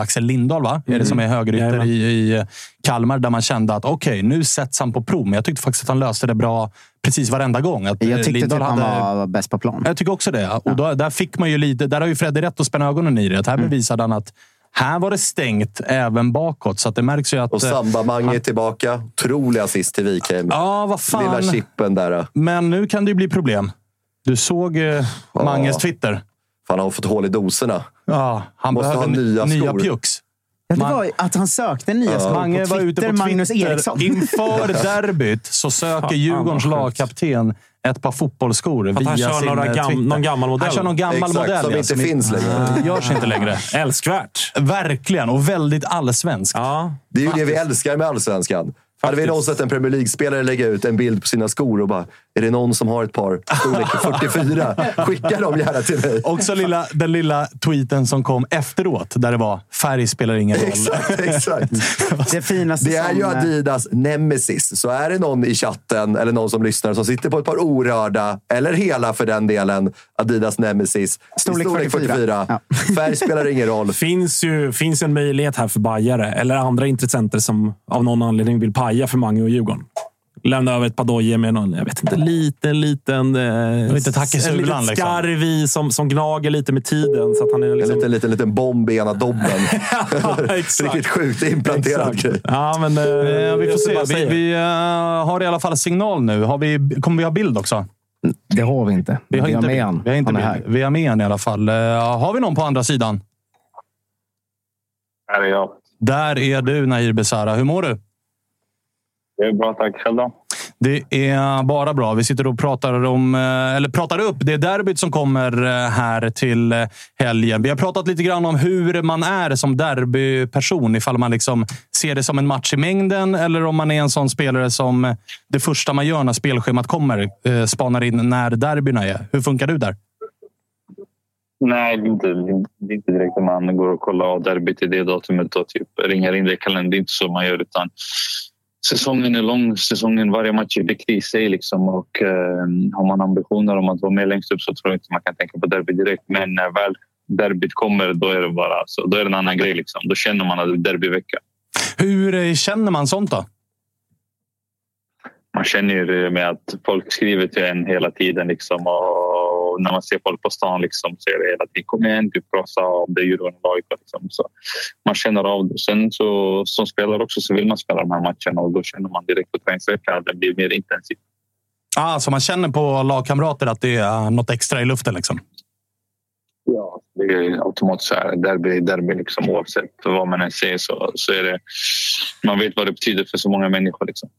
Axel Lindahl, va? Är det som är högerytter i, i Kalmar? Där man kände att okej, nu sätts han på prov. Men jag tyckte faktiskt att han löste det bra precis varenda gång. Att, eh, Jag tyckte typ Lindahl han hade- var bäst på plan. Jag tycker också det. Och då, där fick man ju lite... Där har ju Freddy rätt att spänna ögonen i det. Att här Mm. bevisade han att här var det stängt även bakåt. Så att det märks ju att... Och eh, Samba-Mange är tillbaka. Otrolig assist till Wikheim. Ja, vad fan. Lilla chippen där. Men nu kan det ju bli problem. Du såg eh, Manges Twitter. Han har fått hål i doserna. Ja, han Måste behöver ha nya nya skor. Ja, det Man- var att han sökte nya skor på var ute Twitter, på Magnus Twitter. Eriksson. Inför derbyt så söker Djurgårdens lagkapten ett par fotbollsskor Att han via kör sin några eh, gam- Twitter. någon gammal modell. Han kör någon gammal Exakt, modell. som ja, inte finns längre. Görs inte längre. Älskvärt. Verkligen, och väldigt allsvenskt. Ja. Det är ju det vi älskar med allsvenskan. Hade vi någonsin sett en Premier League-spelare lägga ut en bild på sina skor och bara “Är det någon som har ett par storlek 44? Skicka dem gärna till mig.” Också lilla, den lilla tweeten som kom efteråt, där det var “Färg spelar ingen roll”. Exakt, exakt. Det finaste Det är ju som, eh, Adidas nemesis. Så är det någon i chatten eller någon som lyssnar som sitter på ett par orörda, eller hela för den delen, Adidas nemesis. i Storlek 44. Ja. Färg spelar ingen roll. finns ju finns en möjlighet här för bajare eller andra intressenter som av någon anledning vill paja för Mange och Djurgården. Lämna över ett par dojor med någon, jag vet inte, liten, liten... Eh, Lite tack i en sulan, liten liksom. skarv i som, som gnager lite med tiden. Så att han är En liksom... liten, liten, liten bomb i ena dobben. ja. Riktigt sjukt implanterad grej. Ja, men, eh, Eh, vi får se. Vi, vi eh, har i alla fall signal nu. Har vi, kommer vi ha bild också? Det har vi inte. Vi har, vi inte med bild. han. Vi har, inte han är här. Vi har med han i alla fall. Eh, har vi någon på andra sidan? Här är jag. Där är du, Nahir Besara. Hur mår du? Det är bra, tack. Själv då? Det är bara bra. Vi sitter och pratar om, eh, eller pratar upp det derbyt som kommer eh, här till eh, helgen. Vi har pratat lite grann om hur man är som derbyperson. Ifall man liksom ser det som en match i mängden eller om man är en sån spelare som det första man gör när spelschemat kommer spanar in när derbyna är. Hur funkar du där? Nej, det är inte, det är inte direkt att man går och kollar derbyt i det datumet och typ ringer in det i kalendern. Det är inte så man gör. utan Säsongen är lång. Säsongen, varje match är viktig i sig. Liksom, och, eh, har man ambitioner om att vara med längst upp så tror jag inte man kan tänka på derby direkt. Men när väl derbyt kommer, då är det bara så, då är det en annan grej. Liksom. Då känner man att det är derbyvecka. Hur eh, känner man sånt då? man känner ju det med att folk skriver till en hela tiden. Liksom, och när man ser folk på stan liksom, så är det hela tiden kom igen, du prata av det Djurgården och AIK. Liksom. Så man känner av det. Sen så, som spelare också så vill man spela de här matcherna och då känner man direkt på träningsveckan att det blir mer intensivt. Ah, så man känner på lagkamrater att det är något extra i luften? Liksom. Ja, det är automatiskt så här. Derby, derby liksom, oavsett vad man än säger så, så är det... Man vet vad det betyder för så många människor. Liksom.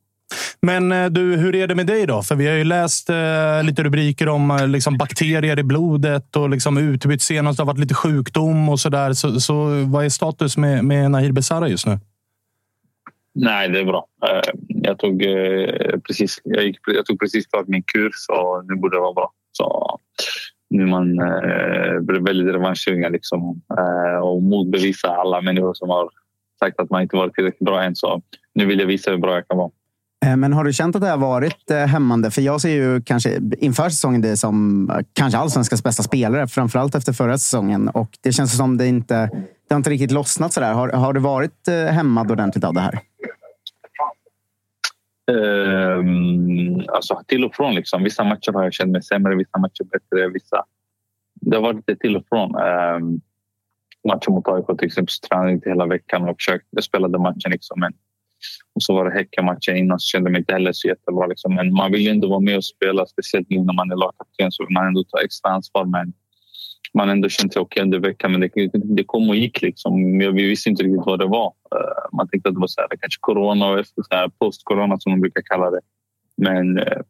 Men eh, du, hur är det med dig då? För vi har ju läst eh, lite rubriker om eh, liksom bakterier i blodet och liksom utbytt senast. Det har varit lite sjukdom och sådär. Så, så vad är status med, med Nahir Besara just nu? Nej, det är bra. Eh, jag tog, eh, precis, jag, gick, jag tog precis klart min kur så nu borde det vara bra. Så nu är man eh, väldigt revanschsugen liksom, eh, och motbevisa alla människor som har sagt att man inte varit tillräckligt bra än. Så nu vill jag visa hur bra jag kan vara. Eh, men har du känt att det har varit eh, hämmande? För jag ser ju kanske inför säsongen det som eh, kanske allsvenskans bästa spelare, framförallt efter förra säsongen. Och det känns som det inte, det har inte riktigt lossnat sådär. Har, har du varit hämmad ordentligt av det här? Um, alltså till och från. Liksom. Vissa matcher har jag känt mig sämre, vissa matcher bättre. Vissa... Det har varit lite till och från. Um, matchen mot AIK till exempel så tränade jag inte hela veckan och försökte, jag spelade matchen. Liksom, men, och så var det Häckenmatchen innan så kände jag mig inte heller så jättebra. Liksom. Men man vill ju ändå vara med och spela, speciellt nu när man är lagkapten så vill man ändå ta extra ansvar. Men man har ändå känt sig okej under veckan. Men det, det kom och gick. Liksom. Vi visste inte riktigt vad det var. Eh, man tänkte att det var så här, kanske corona och efter så här, post-corona som de brukar kalla det. Men eh,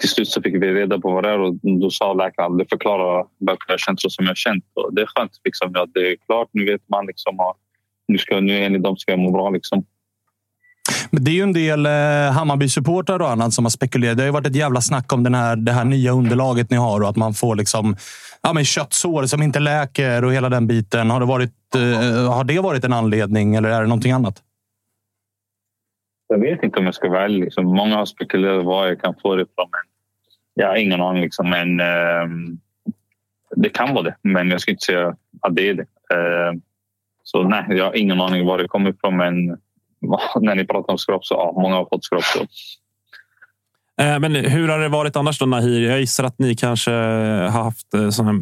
till slut så fick vi reda på vad det är och då sa läkaren det förklarar varför jag känt så som jag har känt. Och det är skönt. Liksom, att det är klart, nu vet man liksom, och nu, ska, nu enligt dem ska jag må bra. Liksom. Men det är ju en del eh, Hammarby-supportrar och annat som har spekulerat. Det har ju varit ett jävla snack om den här, det här nya underlaget ni har och att man får liksom, ja, men köttsår som inte läker och hela den biten. Har det, varit, eh, har det varit en anledning eller är det någonting annat? Jag vet inte om jag ska vara ärlig. Liksom, många har spekulerat var jag kan få det ifrån. Men jag har ingen aning. Liksom, men, eh, det kan vara det, men jag ska inte säga att det är det. Eh, så nej, jag har ingen aning var det kommer ifrån. Men när ni pratar om skrap så ja, många har fått skrap. Så. Eh, men hur har det varit annars då, Nahir? Jag gissar att ni kanske har haft eh, sån här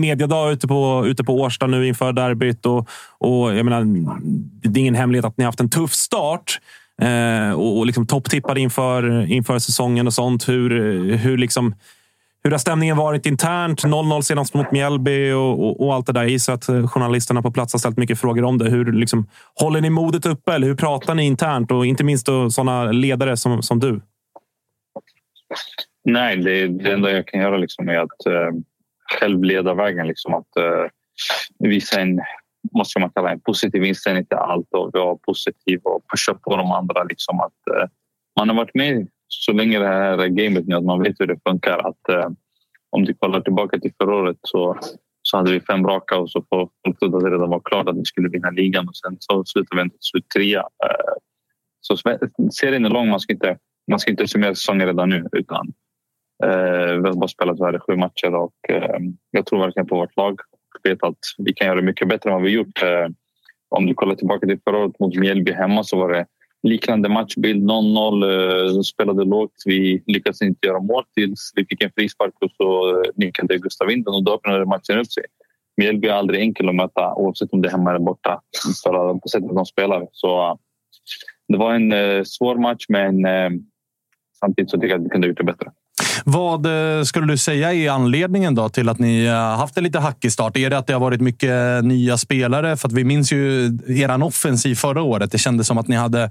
mediedag ute på, ute på Årsta nu inför derbyt. Och, och jag menar, det är ingen hemlighet att ni har haft en tuff start. Eh, och, och liksom topptippade inför, inför säsongen och sånt. Hur, hur, liksom, hur har stämningen varit internt? 0-0 senast mot Mjällby och, och, och allt det där. Jag gissar att eh, journalisterna på plats har ställt mycket frågor om det. Hur liksom, håller ni modet uppe? Eller hur pratar ni internt? Och inte minst sådana ledare som, som du. Nej, det, det enda jag kan göra liksom är att eh, själv leda vägen. Liksom, att eh, visa en, vad ska man kalla en positiv inställning till allt och vara positiv och pusha på de andra. Liksom, att, eh, man har varit med så länge det här gamet nu att man vet hur det funkar. Att, eh, om du kollar tillbaka till förra året så, så hade vi fem raka och så får folk trodde att det redan var klart att vi skulle vinna ligan och sen så slutade vi ändå till slut trea. Eh, så serien är lång. Man ska inte, man ska inte summera säsongen redan nu utan Eh, vi har bara spelat här sju matcher och eh, jag tror verkligen på vårt lag. Jag vet att vi kan göra mycket bättre än vad vi gjort. Eh, om du kollar tillbaka till förra året mot Mjällby hemma så var det liknande matchbild. 0-0, eh, spelade lågt. Vi lyckades inte göra mål tills vi fick en frispark och så eh, nickade Gustav in den och då öppnade matchen upp sig. Mjällby är aldrig enkel att möta oavsett om det är hemma eller borta för på sättet de spelar. Så eh, det var en svår match men samtidigt så tycker jag att vi kunde ha gjort det bättre. Vad eh, skulle du säga är anledningen då till att ni eh, haft en lite hackig start? Är det att det har varit mycket eh, nya spelare? För att vi minns ju eran offensiv förra året. Det kändes som att ni hade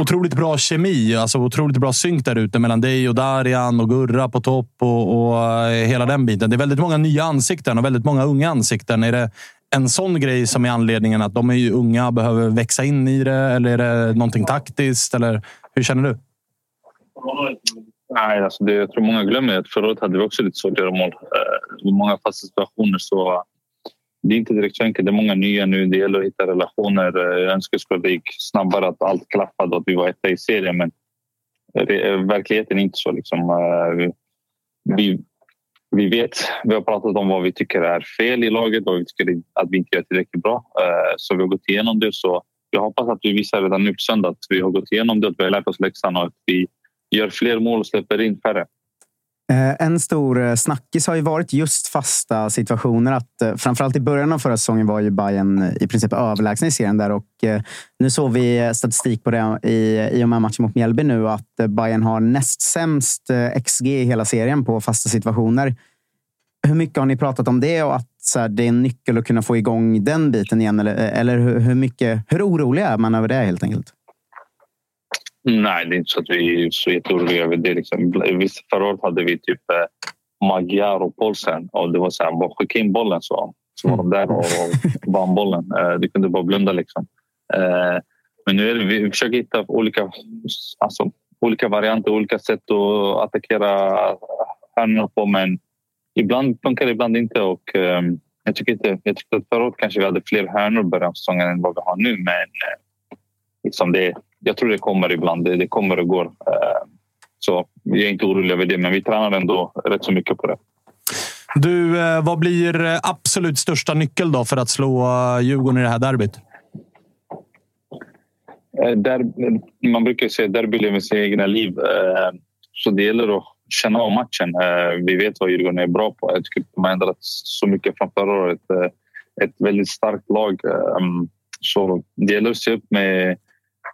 otroligt bra kemi, alltså otroligt bra synk där ute mellan dig och Darian och Gurra på topp och, och hela den biten. Det är väldigt många nya ansikten och väldigt många unga ansikten. Är det en sån grej som är anledningen att de är ju unga behöver växa in i det? Eller är det någonting taktiskt? Eller hur känner du? Nej, alltså det, jag tror många glömmer att förra året hade vi också lite svårt att göra mål. Eh, många fasta situationer. Så eh, det är inte direkt så enkelt. Det är många nya nu. Det gäller att hitta relationer. Eh, jag önskar att det gick snabbare, att allt klaffade och att vi var etta i serien. Men det, eh, verkligheten är inte så. Liksom, eh, vi, vi vet, vi har pratat om vad vi tycker är fel i laget och vi tycker att vi inte gör tillräckligt bra. Så vi har gått igenom det. Så jag hoppas att vi visar redan nu på söndag att vi har gått igenom det, att vi har lärt oss läxan och att vi gör fler mål och släpper in färre. Eh, en stor eh, snackis har ju varit just fasta situationer. Att, eh, framförallt i början av förra säsongen var ju Bayern i princip överlägsna i serien där. Och, nu såg vi statistik på det i, i och med matchen mot Mjällby nu att Bayern har näst sämst XG i hela serien på fasta situationer. Hur mycket har ni pratat om det och att så här, det är en nyckel att kunna få igång den biten igen? Eller, eller hur, hur, mycket, hur orolig är man över det helt enkelt? Nej, det är inte så att vi är så jätteoroliga över det. Liksom. Förra året hade vi typ eh, Magyar och Polsen och det var så här, bara skicka in bollen så, så var de där och, och vann bollen. Eh, du kunde bara blunda liksom. Eh, men nu är det, vi försöker hitta olika, alltså, olika varianter, olika sätt att attackera hörnorna på men ibland funkar det, ibland inte. Och, eh, jag, tycker inte jag tycker att förra året kanske vi hade fler hörnor i början av säsongen än vad vi har nu. Men liksom det, jag tror det kommer ibland. Det, det kommer och går. Eh, så jag är inte orolig över det, men vi tränar ändå rätt så mycket på det. Du, eh, vad blir absolut största nyckel då för att slå eh, Djurgården i det här derbyt? Där, man brukar säga derby lever sitt egna liv. Så det gäller att känna av matchen. Vi vet vad Djurgården är bra på. Jag tycker att de har ändrat så mycket från förra året. Ett väldigt starkt lag. Så det gäller att se upp med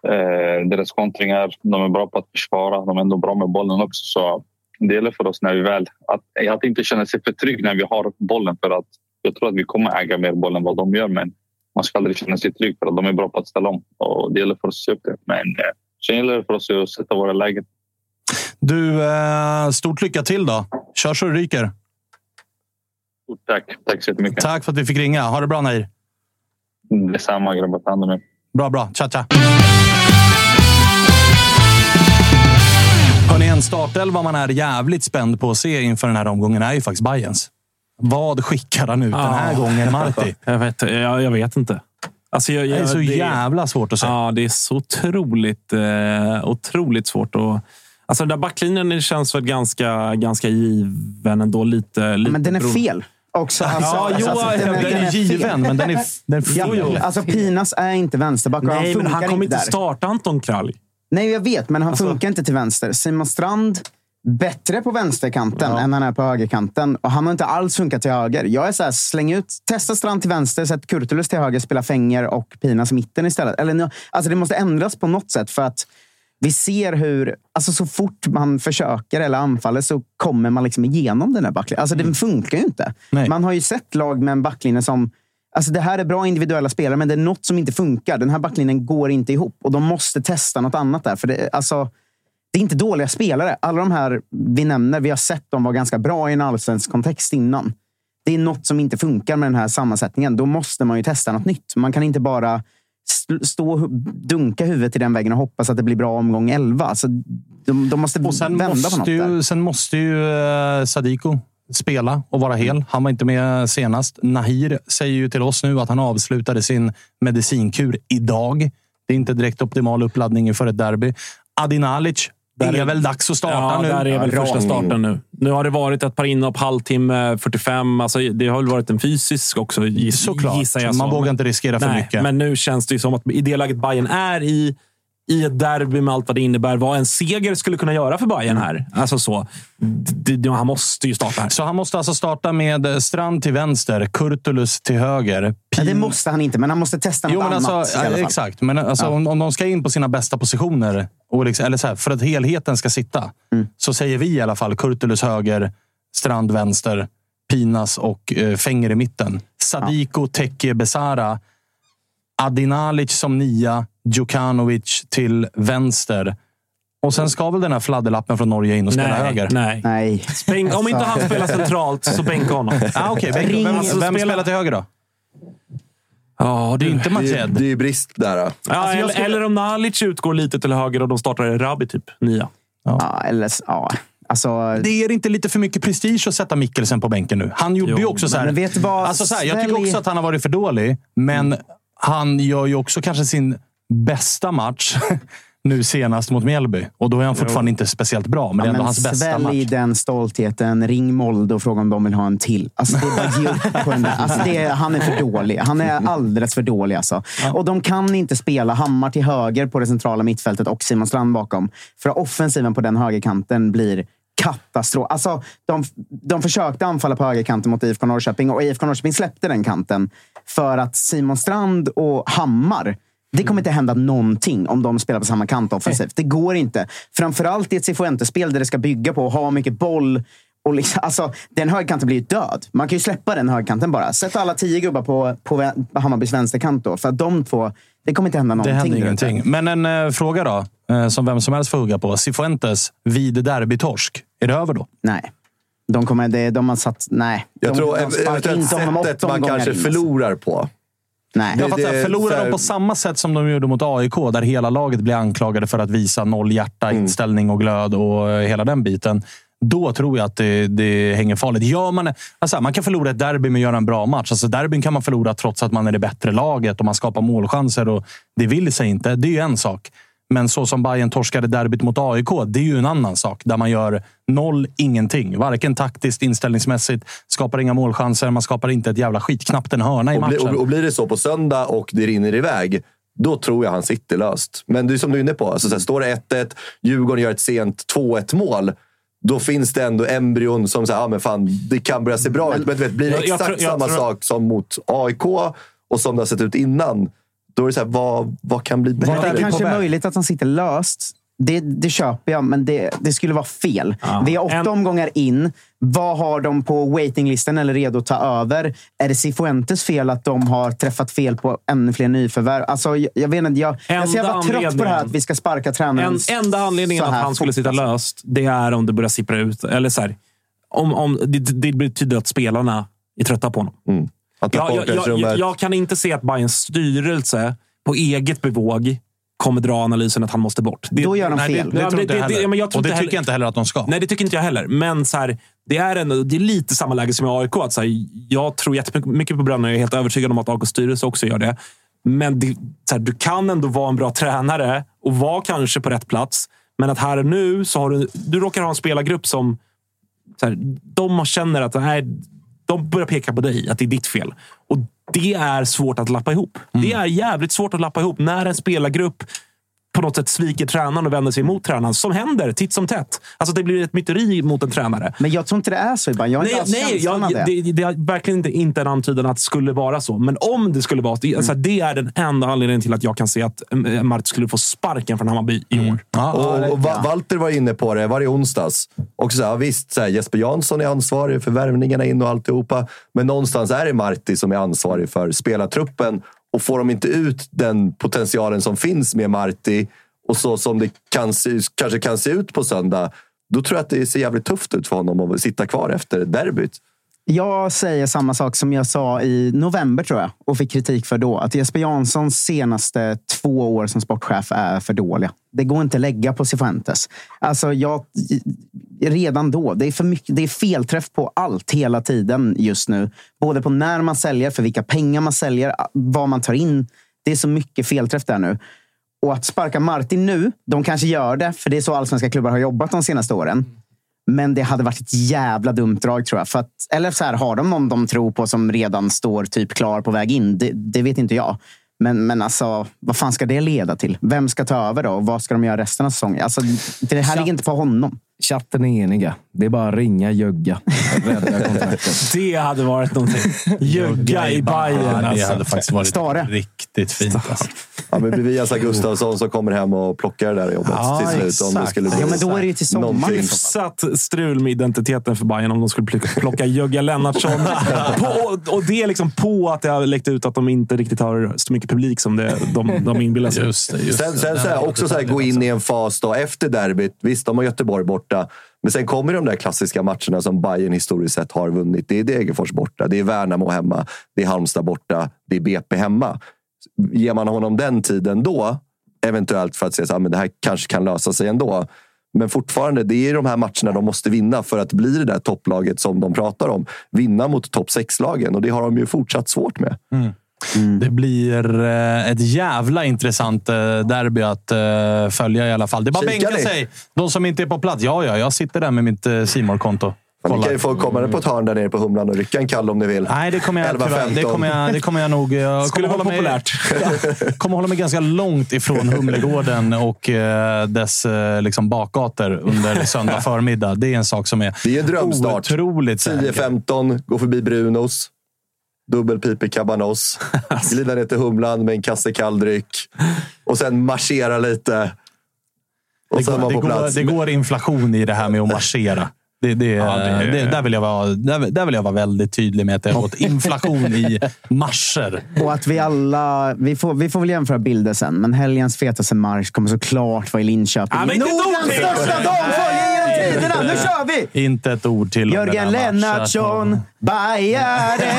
eh, deras kontringar. De är bra på att försvara. De är ändå bra med bollen också. Så det gäller för oss när vi väl... Att, att inte känna sig för trygg när vi har bollen. För att jag tror att vi kommer äga mer boll än vad de gör. Men man ska aldrig känna sig trygg för att de är bra på att ställa om. Och det gäller för oss att se upp det. Men eh, sen gäller det för oss att sätta våra lägen. Du, eh, stort lycka till då. Kör så det ryker. Stort tack. Tack så jättemycket. Tack för att vi fick ringa. Ha det bra Nair. Detsamma grabbar. Ta hand om er. Bra, bra. Tja, tja. Hörrni, en startelva man är jävligt spänd på att se inför den här omgången är ju faktiskt Bayerns. Vad skickar han ut den här Ja. gången, Marti? Jag vet, jag, jag vet inte. Alltså, jag, Det är jag- så jävla svårt att säga. Ja, det är så otroligt, eh, otroligt svårt. att... Alltså, den där backlinjen det känns väl ganska, ganska given ändå. Lite, lite Men den är fel. Också, alltså, Ja, jo, alltså, den är given, fel. men den är- den är ja, fel. Alltså Pinas är inte vänsterback och han Nej, men han kommer inte där. starta Anton Kralj. Nej, jag vet, men han Alltså- funkar inte till vänster. Simon Strand, bättre på vänsterkanten än han är på högerkanten. Och han har inte alls funkat till höger. Jag är så här, släng ut, testa Strand till vänster, sätt Kurtulus till höger, spela Fänger och Pinas mitten istället. Eller, alltså det måste ändras på något sätt för att vi ser hur, alltså så fort man försöker eller anfaller så kommer man liksom igenom den här backlinjen. Alltså den funkar ju inte. Man har ju sett lag med en backlinje som Alltså det här är bra individuella spelare, men det är något som inte funkar. Den här backlinjen går inte ihop och de måste testa något annat där. För det, alltså, det är inte dåliga spelare. Alla de här vi nämner, vi har sett dem vara ganska bra i en allsvensk kontext innan. Det är något som inte funkar med den här sammansättningen. Då måste man ju testa något nytt. Man kan inte bara st- stå och dunka huvudet i den väggen och hoppas att det blir bra omgång 11. Alltså, de, de måste vända på något måste, där. ju, sen måste ju eh, Sadiko spela och vara hel. Han var inte med senast. Nahir säger ju till oss nu att han avslutade sin medicinkur idag. Det är inte direkt optimal uppladdning inför ett derby. Adin Alic, det är, väl dags att starta ja, nu. där är väl första starten nu. Nu har det varit ett par inhopp, halvtimme, 45. Alltså, det har väl varit en fysisk också, giss, Såklart. gissar jag. Man så. vågar inte riskera för Nej, mycket. Men nu känns det ju som att i det läget Bayern är i, i ett derby med allt vad det innebär, vad en seger skulle kunna göra för Bayern här. Alltså så. Han måste ju starta här. Så han måste alltså starta med Strand till vänster, Kurtulus till höger. Nej, det måste han inte, men han måste testa något Jo, men annat. alltså, i alla fall. exakt. Men alltså, Ja. om, om de ska in på sina bästa positioner, och liksom, eller så här, för att helheten ska sitta, Mm. så säger vi i alla fall Kurtulus höger, Strand vänster, Pinas och eh, Fänger i mitten. Sadiko, Tekke, Besara. Adinalic som nia, Djukanovic till vänster. Och sen ska väl den här fladderlappen från Norge in och spela Nej, höger? nej. Nej. Bänk, om inte han spelar centralt, så bänka honom. Ah, okay. vem, vem, Alltså, vem spela- spelar till höger då? Ja, Det är inte Det, Majed. det är ju brist där. Då. Ja, Alltså, eller, skulle- eller om Nalic utgår lite till höger och de startar Rabi typ nia. Ja, eller, ja. Alltså, Det är inte lite för mycket prestige att sätta Mikkelsen på bänken nu? Han gjorde Jo, ju också så här. vet vad? Alltså så här jag tycker också att han har varit för dålig, men han gör ju också kanske sin bästa match nu senast mot Mjällby. Och då är han fortfarande inte speciellt bra, men det är Ja, ändå hans bästa match. den stoltheten. Ring Molde och fråga om de vill ha en till. Alltså, det är bara ge upp på den där. Alltså, är, han är för dålig. Han är alldeles för dålig. Alltså. Och de kan inte spela Hammar till höger på det centrala mittfältet och Simon Strand bakom. För offensiven på den högerkanten blir katastrof. Alltså, de, de försökte anfalla på högerkanten mot IFK Norrköping och IFK Norrköping släppte den kanten för att Simon Strand och Hammar det kommer inte hända någonting om de spelar på samma kant offensivt. Det går inte. Framförallt i ett Cifuentes-spel där det ska bygga på att ha mycket boll. Och liksom, alltså, den högerkanten blir ju död. Man kan ju släppa den högerkanten bara. Sätt alla tio gubbar på, på Hammarbys vänsterkant då. För att de två, det kommer inte hända Det någonting. händer där ute. ingenting. Men en eh, fråga då, eh, som vem som helst får hugga på. Cifuentes vid derbytorsk. Är det över då? Nej. De, kommer, det, de har satt... Nej. Jag de, tror de eventuellt sättet man kanske in, alltså. förlorar på. Nej. Jag fattar, det är förlorar här- de på samma sätt som de gjorde mot AIK, där hela laget blir anklagade för att visa noll hjärta, Mm. inställning och glöd och eh, hela den biten. Då tror jag att det, det hänger farligt. Gör man, alltså, man kan förlora ett derby med att göra en bra match. Alltså, derbyn kan man förlora trots att man är det bättre laget och man skapar målchanser. Och det vill sig inte. Det är ju en sak. Men så som Bayern torskade derbyt mot AIK, det är ju en annan sak. Där man gör noll, ingenting. Varken taktiskt, inställningsmässigt. Skapar inga målchanser. Man skapar inte ett jävla skit. Knappt en hörna i Och, bli, matchen. och, och blir det så på söndag och det rinner iväg, då tror jag han sitter löst. Men det är som du är inne på. Alltså, så står det 1-1, Djurgården gör ett sent 2-1 mål. Då finns det ändå embryon som säger, ja men fan, det kan börja se bra ut. Men vet, blir det Jag- jag exakt tror- jag samma sak som mot AIK och som det har sett ut innan, då är det så här, vad, vad kan bli Men det bättre? är kanske är möjligt att han sitter löst. Det, det köper jag, men det, det skulle vara fel. Vi har åtta En- omgångar in. Vad har de på waitinglistan eller redo att ta över? Är det Cifuentes fel att de har träffat fel på ännu fler nyförvärv? Alltså, jag, jag vet inte, jag, jag är så jävla Enda trött på det här att vi ska sparka tränaren En, enda anledningen så att här han skulle fort, sitta alltså. löst, det är om det börjar sippra ut. Eller så här, om, om det, det betyder att spelarna är trötta på honom. Mm. Jag, jag, jag, jag, kan inte se att Bayerns styrelse på eget bevåg kommer dra analysen att han måste bort. Det, Då gör de Nej, det, fel. det tror det- inte jag det- heller. det- men jag tror och det inte tycker heller- jag inte heller att de ska. Nej, det tycker inte jag heller. Men så här, det, är ändå, det är lite samma läge som i AIK. Att så här, jag tror jättemycket på Bränna. Jag är helt övertygad om att AIKs styrelse också gör det. Men det, så här, du kan ändå vara en bra tränare och vara kanske på rätt plats. Men att här och nu så har du, du råkar ha en spelargrupp som så här, de känner att nej, de börjar peka på dig, att det är ditt fel. Och det är svårt att lappa ihop. Det är jävligt svårt att lappa ihop när en spelargrupp på något sätt sviker tränaren och vänder sig emot tränaren. Som händer titt som tätt. Alltså det blir ett myteri mot en tränare. Men jag tror inte det är så ibland. Jag har Nej, inte alls nej känslan av jag, det. det, det är verkligen inte, inte en antydan att det skulle vara så. Men om det skulle vara så. Det, alltså, det är den enda anledningen till att jag kan se att eh, Mart skulle få sparken från Hammarby i år. Och, och Va- Walter var inne på det varje onsdags. Och så här, visst, så här, Jesper Jansson är ansvarig för värvningarna in och alltihopa. Men någonstans är det Marti som är ansvarig för spelartruppen. Och får de inte ut den potentialen som finns med Marti och så som det kan se, kanske kan se ut på söndag. Då tror jag att det ser jävligt tufft ut för honom att sitta kvar efter derbyt. Jag säger samma sak som jag sa i november tror jag och fick kritik för då. Att Jesper Janssons senaste två år som sportchef är för dåliga. Det går inte att lägga på Cifuentes. Alltså jag, redan då, det är, för mycket, det är felträff på allt hela tiden just nu. Både på när man säljer, för vilka pengar man säljer, vad man tar in. Det är så mycket felträff där nu. Och att sparka Martin nu, de kanske gör det, för det är så allsvenska klubbar har jobbat de senaste åren. Men det hade varit ett jävla dumt drag tror jag. För att, eller så här, har de någon de tror på som redan står typ klar på väg in? Det, det vet inte jag. Men, men alltså, vad fan ska det leda till? Vem ska ta över då? Och vad ska de göra resten av säsongen? Alltså, det här ligger inte på honom. Chatten är eniga. Det är bara att ringa Jögga. Det hade varit någonting. Jögga i Bayern Ja, det alltså. hade faktiskt varit Stare. riktigt fint. Alltså. Ja, men det blir Viasa Gustafsson som kommer hem och plockar det där jobbet Ja, till slut. Om det skulle bli Ja, men då är det ju till sommaren. Hyfsat strul med identiteten för Bayern om de skulle plocka, plocka Jögga Lennartsson. på, och det är liksom på att det har läckt ut att de inte riktigt har så mycket publik som det, de, de inbillar sig. Just det. Just Sen, det. sen så här, också så här, gå in i en fas då, efter derbyt. Visst, de har Göteborg borta. Men sen kommer de där klassiska matcherna som Bayern historiskt sett har vunnit. Det är Degerfors borta, det är Värnamo hemma, det är Halmstad borta, det är BP hemma. Ger man honom den tiden då, eventuellt för att se att det här kanske kan lösa sig ändå. Men fortfarande, det är de här matcherna de måste vinna för att bli det där topplaget som de pratar om. Vinna mot topp 6-lagen och det har de ju fortsatt svårt med. Det blir eh, ett jävla intressant eh, derby att eh, följa i alla fall. Det är bara att Kikar bänka ni? sig. De som inte är på plats. Ja, ja, jag sitter där med mitt simor konto Ni kan ju få komma på ett hörn där nere på Humlan och rycka en kall om ni vill. Nej, det kommer jag, 11-15. tyvärr, det kommer jag, det kommer jag nog... Jag Skulle hålla mig, populärt. kommer hålla mig ganska långt ifrån Humlegården och dess liksom bakgator under söndag förmiddag. Det är en sak som är Det är en drömstart. otroligt säker. 10-15, gå förbi Brunos. Dubbelpipig cabanos. Glida ner till Humlan med en kasse kalldryck. Och sen marschera lite. Och Det sen går, vara det, på går, plats. det går inflation i det här med att marschera. Det, det, Ja, det- det, där, vill jag vara, där, där vill jag vara väldigt tydlig med att det har gått inflation i marscher. Och att vi alla... Vi får, vi får väl jämföra bilder sen, men helgens fetaste marsch kommer såklart vara i Linköping. Ja, men Nordens största genom tiderna! Nu kör vi! Inte ett ord till Jörgen. Lennartsson, Bajare.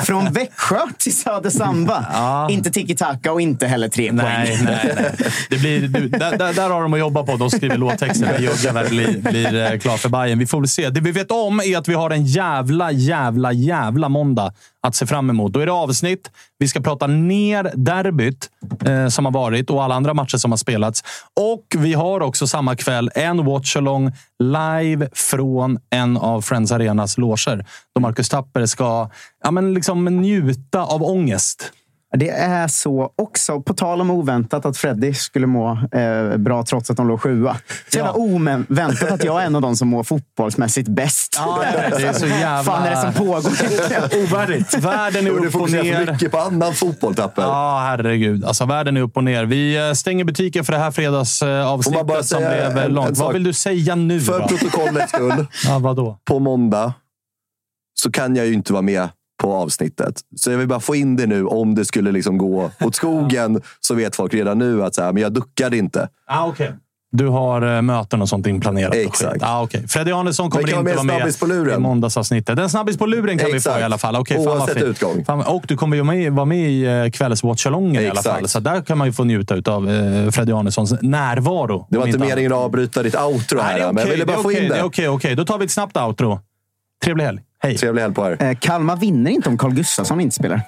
Från Växjö till Söder Samba. Ja. Inte tiki-taka och inte heller tre Nej, poäng. nej, nej. Det blir, du, där, där, har de att jobba på. De skriver låttexter när väl blir, blir eh, klar för Bayern. Vi får väl se. Det vi vet om är att vi har en jävla, jävla, jävla måndag att se fram emot. Då är det avsnitt. Vi ska prata ner derbyt eh, som har varit och alla andra matcher som har spelats. Och vi har också samma kväll en watchalong live från en av Friends Arenas loger. Då Marcus Tapper ska ja, men liksom njuta av ångest. Det är så också. På tal om oväntat att Freddy skulle må eh, bra trots att de låg sjua. Så jävla oväntat att jag är en av de som mår fotbollsmässigt bäst. Ja, det är så jävla- fan är det som pågår? Ovärdigt. Världen är Och du upp och fokuserar för ner. mycket på annan fotboll, Tapper. Ja, herregud. Alltså, världen är upp och ner. Vi eh, stänger butiken för det här bara fredagsavsnittet som blev eh, en- en långt. sak? Vad vill du säga nu För då? protokollets skull. Ja, vadå? på måndag så kan jag ju inte vara med på avsnittet. Så jag vill bara få in det nu. Om det skulle liksom gå åt skogen så vet folk redan nu att så här, men jag duckade inte. Ah, okay. Du har eh, möten och sånt inplanerat? Exakt. Ah, okay. Freddy Arnesson kommer inte vara med på luren. i måndagsavsnittet. Den snabbis på luren kan vi Exakt. få i alla fall. Okay, Oavsett utgång. Fan, och du kommer ju med, vara med i eh, kvällswatchalongen i alla fall. Så där kan man ju få njuta av eh, Freddy Arnessons närvaro. Det var inte meningen att avbryta ditt outro Nej, här, är men jag ville bara få in det Okej, okej. Då tar vi ett snabbt outro. Trevlig helg. Hej. Trevlig helg på er. Eh, Kalmar vinner inte om Carl Gustafsson inte spelar.